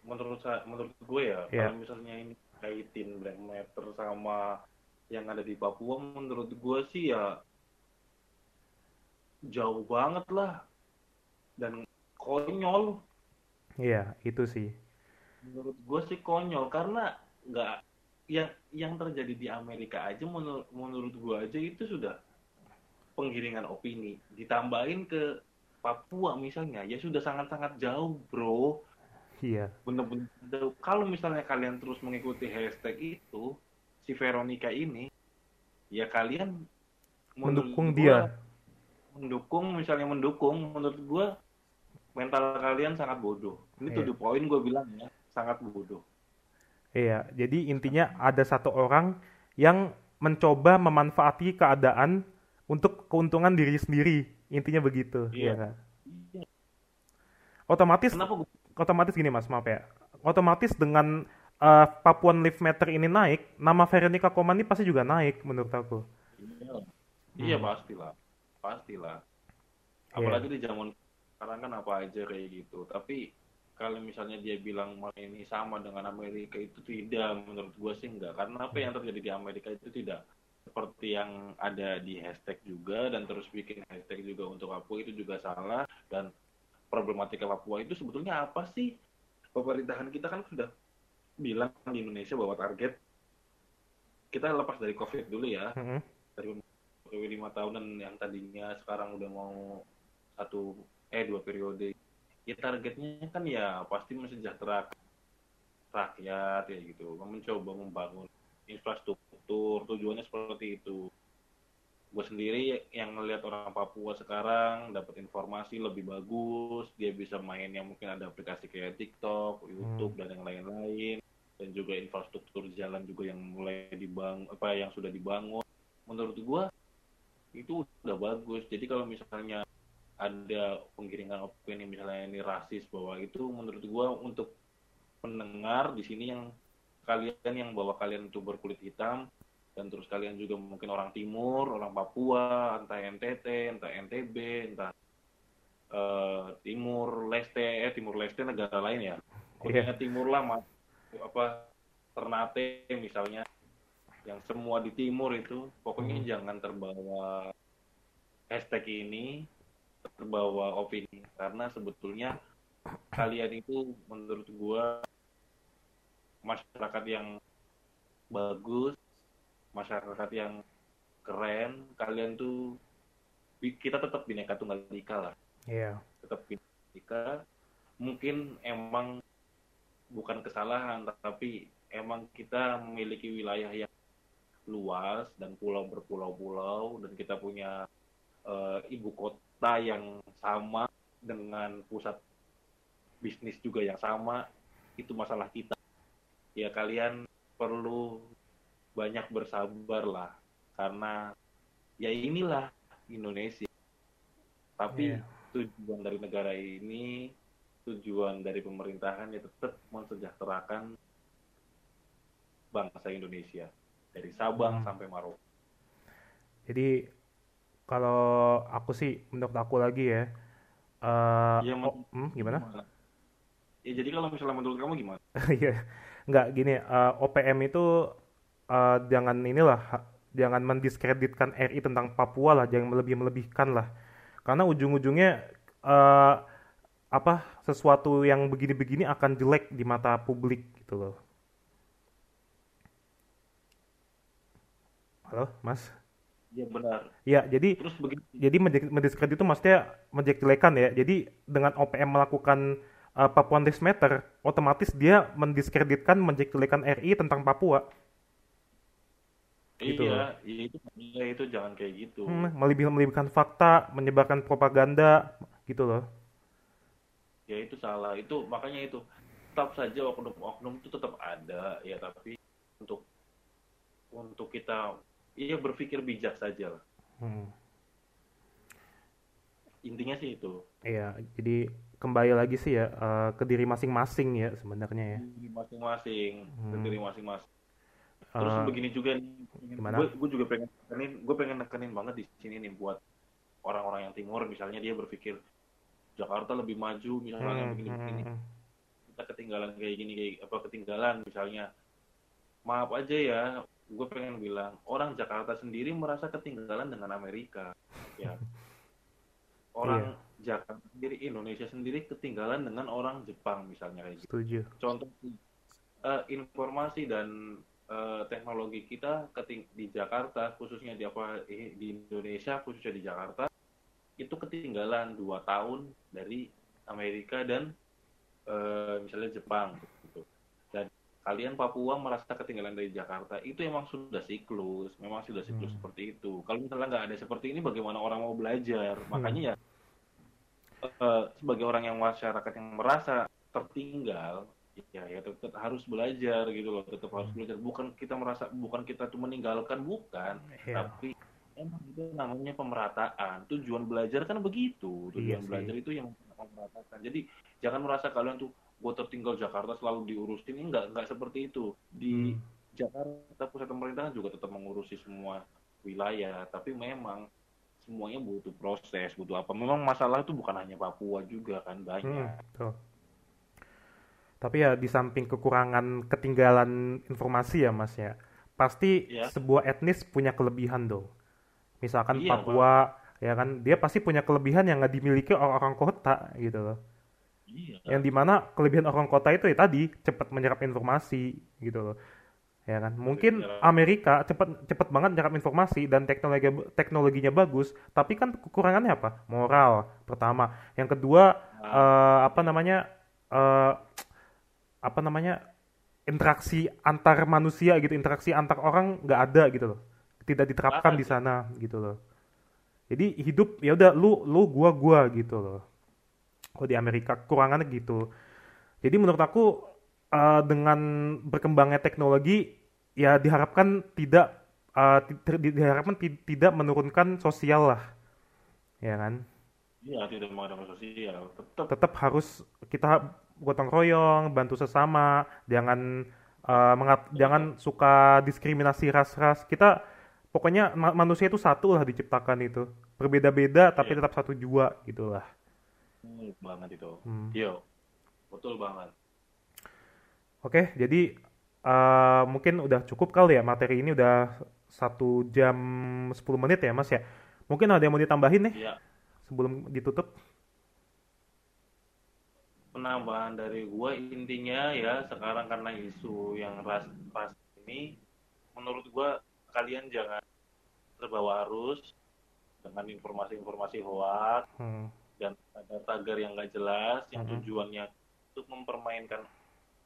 menurut saya menurut gue ya Iya. kalau misalnya ini kaitin Black Matter sama yang ada di Papua menurut gue sih ya jauh banget lah dan konyol Iya itu sih. menurut gue sih konyol karena nggak yang yang terjadi di Amerika aja menurut menurut gue aja itu sudah penggiringan opini ditambahin ke Papua misalnya ya sudah sangat-sangat jauh bro Iya. bener-bener jauh. kalau misalnya kalian terus mengikuti hashtag itu si Veronica ini ya kalian Mendukung gua- dia. mendukung misalnya mendukung menurut gua mental kalian sangat bodoh ini Iya. tuh the point gue bilang ya sangat bodoh Iya, jadi intinya ada satu orang yang mencoba memanfaati keadaan untuk keuntungan diri sendiri. Intinya begitu, Iya. ya kan? Iya. Otomatis kenapa otomatis gini Mas, maaf ya. Otomatis dengan uh, Papuan Live Matter ini naik, nama Veronica Koman ini pasti juga naik menurut aku. Iya, iya Hmm. pastilah, pastilah. Iya. Apalagi di zaman sekarang kan apa aja kayak gitu. Tapi kalau misalnya dia bilang "Wah, ini sama dengan Amerika itu tidak, menurut gua sih enggak. Karena apa yang terjadi di Amerika itu tidak seperti yang ada di hashtag juga dan terus bikin hashtag juga untuk Papua itu juga salah dan problematika Papua itu sebetulnya apa sih? Pemerintahan kita kan sudah bilang di Indonesia bahwa target kita lepas dari COVID dulu ya Mm-mm. dari periode lima tahunan yang tadinya sekarang udah mau satu eh dua periode ya targetnya kan ya pasti mensejahterakan rakyat ya gitu. Mencoba membangun infrastruktur. Tujuannya seperti itu. Gue sendiri yang ngelihat orang Papua sekarang dapat informasi lebih bagus. Dia bisa main yang mungkin ada aplikasi kayak TikTok, YouTube dan yang lain-lain. Dan juga infrastruktur jalan juga yang mulai dibangun apa yang sudah dibangun. Menurut gua itu udah bagus. Jadi kalau misalnya ada penggiringan opini misalnya ini rasis bahwa itu menurut gua untuk pendengar di sini yang kalian yang bawa kalian itu berkulit hitam dan terus kalian juga mungkin orang timur orang Papua entah NTT entah NTB entah eh, Timur Leste eh Timur Leste negara lain ya pokoknya Timur lah Mas. apa Ternate misalnya yang semua di timur itu pokoknya Hmm. jangan terbawa hashtag ini terbawa opini. Karena sebetulnya kalian itu menurut gua masyarakat yang bagus masyarakat yang keren kalian tuh kita tetap bineka tunggal ika lah. Iya. tetap bineka ika. Mungkin emang bukan kesalahan tapi emang kita memiliki wilayah yang luas dan pulau berpulau-pulau dan kita punya uh, ibu kota yang sama dengan pusat bisnis juga yang sama itu masalah kita ya kalian perlu banyak bersabar lah karena ya inilah Indonesia tapi yeah. tujuan dari negara ini tujuan dari pemerintahan ya tetap mensejahterakan bangsa Indonesia dari Sabang hmm. sampai Maroko. Jadi kalau aku sih menurut aku lagi ya, uh, ya oh, hmm, gimana? gimana? Ya jadi kalau misalnya menurut kamu gimana? [LAUGHS] Iya, nggak gini. Uh, eh, OPM itu uh, jangan inilah, jangan mendiskreditkan RI tentang Papua lah, jangan melebih melebihkan lah, karena ujung-ujungnya uh, apa sesuatu yang begini-begini akan jelek di mata publik gitu loh. Halo, Mas? Iya benar. Ya, jadi Terus begini. jadi mendiskredit itu maksudnya menjelekan ya. Jadi dengan OPM melakukan uh, Papua This Matter, otomatis dia mendiskreditkan menjelekan RI tentang Papua. Gitu. Iya, iya itu iya, itu jangan kayak gitu. Hmm, melebih melebihkan fakta, menyebarkan propaganda gitu loh. Ya itu salah. Itu makanya itu tetap saja oknum-oknum itu tetap ada ya tapi untuk untuk kita iya berpikir bijak saja lah. Hmm. Intinya sih itu. Iya, jadi kembali lagi sih ya uh, ke diri masing-masing ya sebenarnya ya. Masing-masing, hmm. ke diri masing-masing. Terus uh, begini juga nih, gue juga pengen nekenin, gue pengen nekenin banget di sini nih buat orang-orang yang timur, misalnya dia berpikir Jakarta lebih maju, misalnya hmm, begini-begini, hmm, hmm. kita ketinggalan kayak gini kayak apa ketinggalan misalnya, maaf aja ya, gue pengen bilang orang Jakarta sendiri merasa ketinggalan dengan Amerika ya [LAUGHS] orang yeah. Jakarta sendiri Indonesia sendiri ketinggalan dengan orang Jepang misalnya kayak gitu. Setuju. Contoh uh, informasi dan uh, teknologi kita keting di Jakarta khususnya di apa di Indonesia khususnya di Jakarta itu ketinggalan dua tahun dari Amerika dan uh, misalnya Jepang kalian Papua merasa ketinggalan dari Jakarta itu emang sudah siklus memang sudah siklus hmm. seperti itu kalau misalnya nggak ada seperti ini bagaimana orang mau belajar hmm. makanya ya uh, sebagai orang yang masyarakat yang merasa tertinggal ya ya tetap harus belajar gitu loh tetap harus hmm. belajar bukan kita merasa bukan kita tuh meninggalkan bukan yeah. tapi emang itu namanya pemerataan tujuan belajar kan begitu tujuan iya belajar itu yang memeratakan jadi jangan merasa kalian tuh gue tertinggal Jakarta selalu diurusin. Ini nggak nggak seperti itu. Di hmm. Jakarta pusat pemerintahan juga tetap mengurusi semua wilayah tapi memang semuanya butuh proses butuh apa. Memang masalah itu bukan hanya Papua juga kan banyak. Hmm, tapi ya di samping kekurangan ketinggalan informasi ya mas ya pasti ya. sebuah etnis punya kelebihan dong. Misalkan iya, Papua bang. ya kan dia pasti punya kelebihan yang nggak dimiliki orang-orang kota gitu loh Iya. Yang di mana kelebihan orang kota itu ya tadi cepat menyerap informasi gitu loh. Ya kan? Mungkin iya. Amerika cepat cepat banget menyerap informasi dan teknologi teknologinya bagus, tapi kan kekurangannya apa? Moral pertama. Yang kedua nah. uh, apa namanya? Uh, apa namanya? interaksi antar manusia gitu, interaksi antar orang nggak ada gitu loh. Tidak diterapkan di sana gitu loh. Jadi hidup ya udah lu lu gua gua gitu loh kalau di Amerika kekurangannya gitu jadi menurut aku uh, dengan berkembangnya teknologi ya diharapkan tidak uh, diharapkan tidak menurunkan sosial lah ya kan Iya, tidak menurunkan sosial. Tetap. Tetap harus kita gotong royong, bantu sesama, jangan uh, mengat, jangan suka diskriminasi ras-ras. Kita pokoknya ma manusia itu satu lah diciptakan itu. Berbeda-beda tapi iya. tetap satu jua gitulah. Banget itu. Hmm. Yo, betul banget. Oke, jadi uh, mungkin udah cukup kali ya materi ini udah satu jam 10 menit ya mas ya. Mungkin ada yang mau ditambahin nih ya. sebelum ditutup? Penambahan dari gua intinya ya sekarang karena isu yang ras ras ini, menurut gua kalian jangan terbawa arus dengan informasi-informasi hoax. Hmm dan ada tagar yang nggak jelas yang mm-hmm. tujuannya untuk mempermainkan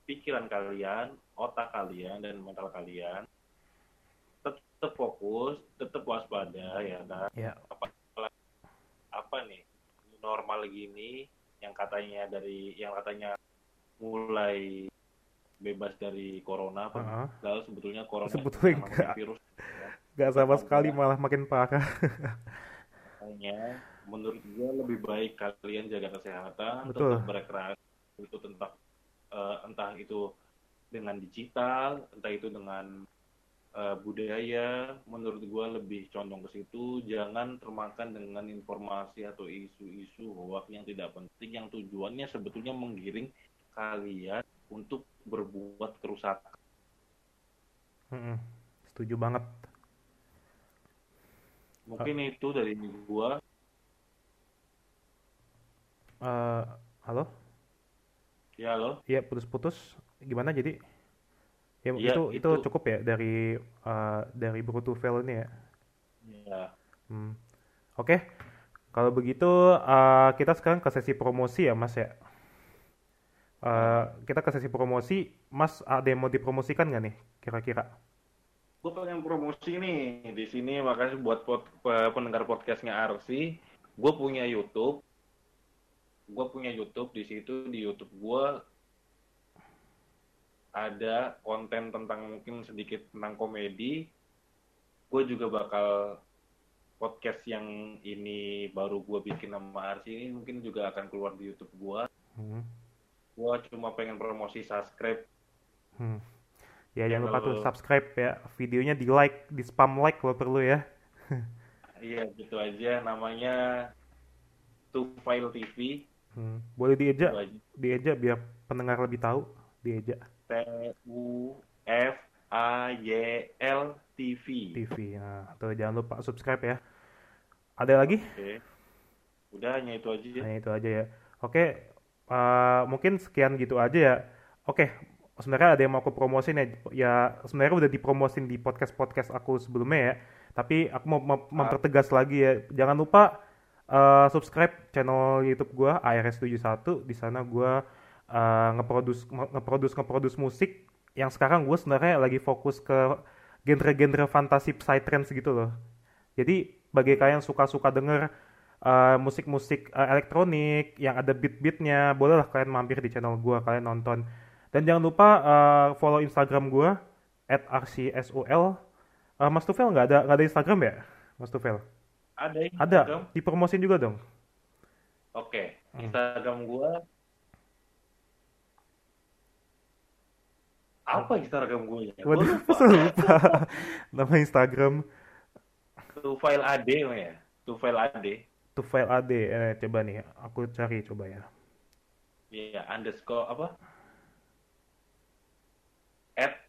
pikiran kalian, otak kalian dan mental kalian. tetap fokus, tetap waspada ya kan. Ya. Apa, apa nih normal gini yang katanya dari yang katanya mulai bebas dari corona padahal sebetulnya corona Sebetulnya itu namanya enggak. virus ya. Gak sama sekali malah makin parah. Makanya menurut gua lebih baik kalian jaga kesehatan, Betul. tetap berekreasi itu tentang eh, entah itu dengan digital, entah itu dengan eh, budaya. Menurut gua lebih condong ke situ. Jangan termakan dengan informasi atau isu-isu hoax yang tidak penting, yang tujuannya sebetulnya menggiring kalian untuk berbuat kerusakan. Mm-mm. Setuju banget. Mungkin itu dari gua. Eh, halo? Ya loh. Iya putus-putus. Gimana jadi? Ya Iya, itu, itu itu. cukup ya dari eh, dari Bruto Fail ini ya. Ya. Hmm. Oke, kalau begitu eh, kita sekarang ke sesi promosi ya Mas ya. Eh, kita ke sesi promosi, Mas ada yang mau dipromosikan nggak nih kira-kira? gue pengen promosi nih di sini makasih buat pod- pe- pendengar podcastnya Arsi gue punya YouTube gue punya YouTube di situ di YouTube gue ada konten tentang mungkin sedikit tentang komedi gue juga bakal podcast yang ini baru gue bikin sama Arsi ini mungkin juga akan keluar di YouTube gue Hmm. gue cuma pengen promosi subscribe Hmm. Ya jangan lupa tuh subscribe ya, videonya di like, di spam like kalau perlu ya. [LAUGHS] iya gitu aja namanya Two File TV Hmm. Boleh dieja, dieja biar pendengar lebih tahu, dieja T U F A Y L TV. TV. Nah, tuh jangan lupa subscribe ya. Ada lagi? Oke. Udah hanya itu aja. Hanya itu aja ya. Oke, eh, mungkin sekian gitu aja ya. Oke, sebenarnya ada yang mau aku promosin ya. Ya sebenarnya udah dipromosin di podcast-podcast aku sebelumnya ya. Tapi aku mau mem- mempertegas lagi ya. Jangan lupa eh, subscribe channel YouTube gua ARS71. Di sana gua eh, ngeproduce ngeproduce ngeproduce musik yang sekarang gue sebenarnya lagi fokus ke genre-genre fantasi psytrance gitu loh. Jadi bagi kalian yang suka-suka denger uh, musik-musik uh, elektronik yang ada beat-beatnya, bolehlah kalian mampir di channel gua, kalian nonton. Dan jangan lupa uh, follow Instagram gua @rcsul. Uh, Mas Tufel nggak ada nggak ada Instagram ya, Mas Tufel? Ada ya, Ada. Instagram? Dipromosin juga dong. Oke. Hmm. Instagram gua apa Instagram gue ya? Gua Waduh, lupa. [LAUGHS] lupa nama Instagram Two File AD ya. Two File AD. Tufel AD. Eh, coba nih, aku cari coba ya. Iya, underscore apa? At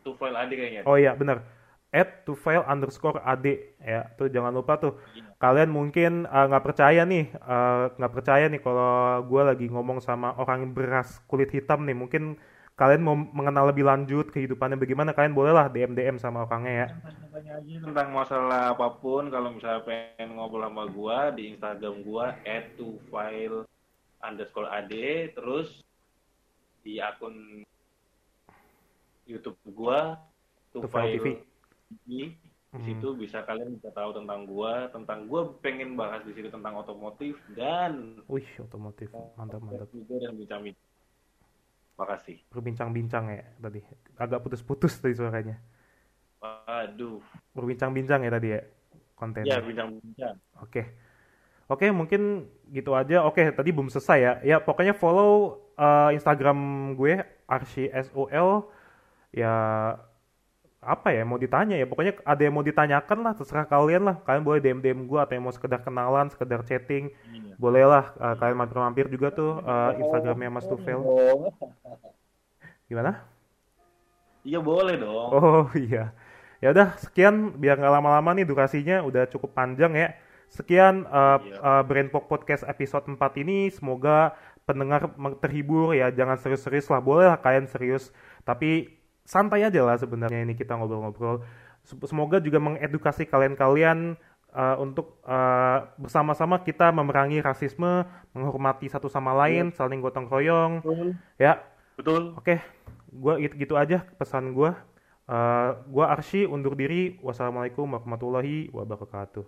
Two File AD kayaknya. Oh iya benar. Add to file underscore ad. Ya tuh jangan lupa tuh. Iya. kalian mungkin uh, nggak percaya nih uh, nggak percaya nih kalau gue lagi ngomong sama orang yang beras kulit hitam nih. Mungkin kalian mau mengenal lebih lanjut kehidupannya bagaimana kalian bolehlah DM DM sama orangnya ya. Tanya aja tentang masalah apa pun kalau misalnya pengen ngobrol sama gua di Instagram gua add to file underscore ad. Terus di akun YouTube gua to To File file TV. Di Hmm. situ bisa kalian bisa tahu tentang gua tentang gua pengen bahas di situ tentang otomotif dan wih otomotif mantap mantap juga dan bincang makasih berbincang-bincang ya tadi agak putus-putus tadi suaranya waduh berbincang-bincang ya tadi ya kontennya ya bincang-bincang Oke. Oke, mungkin gitu aja. Oke, tadi belum selesai ya. Ya, pokoknya follow uh, Instagram gue RCSOL. Ya apa ya mau ditanya ya pokoknya ada yang mau ditanyakan lah terserah kalian lah kalian boleh DM DM gue atau yang mau sekedar kenalan sekedar chatting Iya. bolehlah uh, kalian mampir-mampir juga tuh uh, Instagramnya Mas Tufel [LAUGHS] gimana Iya boleh dong. Oh [LAUGHS] iya. Ya udah sekian biar nggak lama-lama nih durasinya udah cukup panjang ya. Sekian uh, Iya. uh, Brainpok Podcast episode 4 ini semoga pendengar terhibur ya jangan serius-serius lah boleh lah kalian serius tapi santai aja lah sebenarnya ini kita ngobrol-ngobrol Sem- semoga juga mengedukasi kalian-kalian uh, untuk uh, bersama-sama kita memerangi rasisme menghormati satu sama lain saling gotong royong Betul. ya Betul. Oke, gua gitu, gitu aja pesan gua. Eh, gua Arsy undur diri. Wassalamualaikum warahmatullahi wabarakatuh.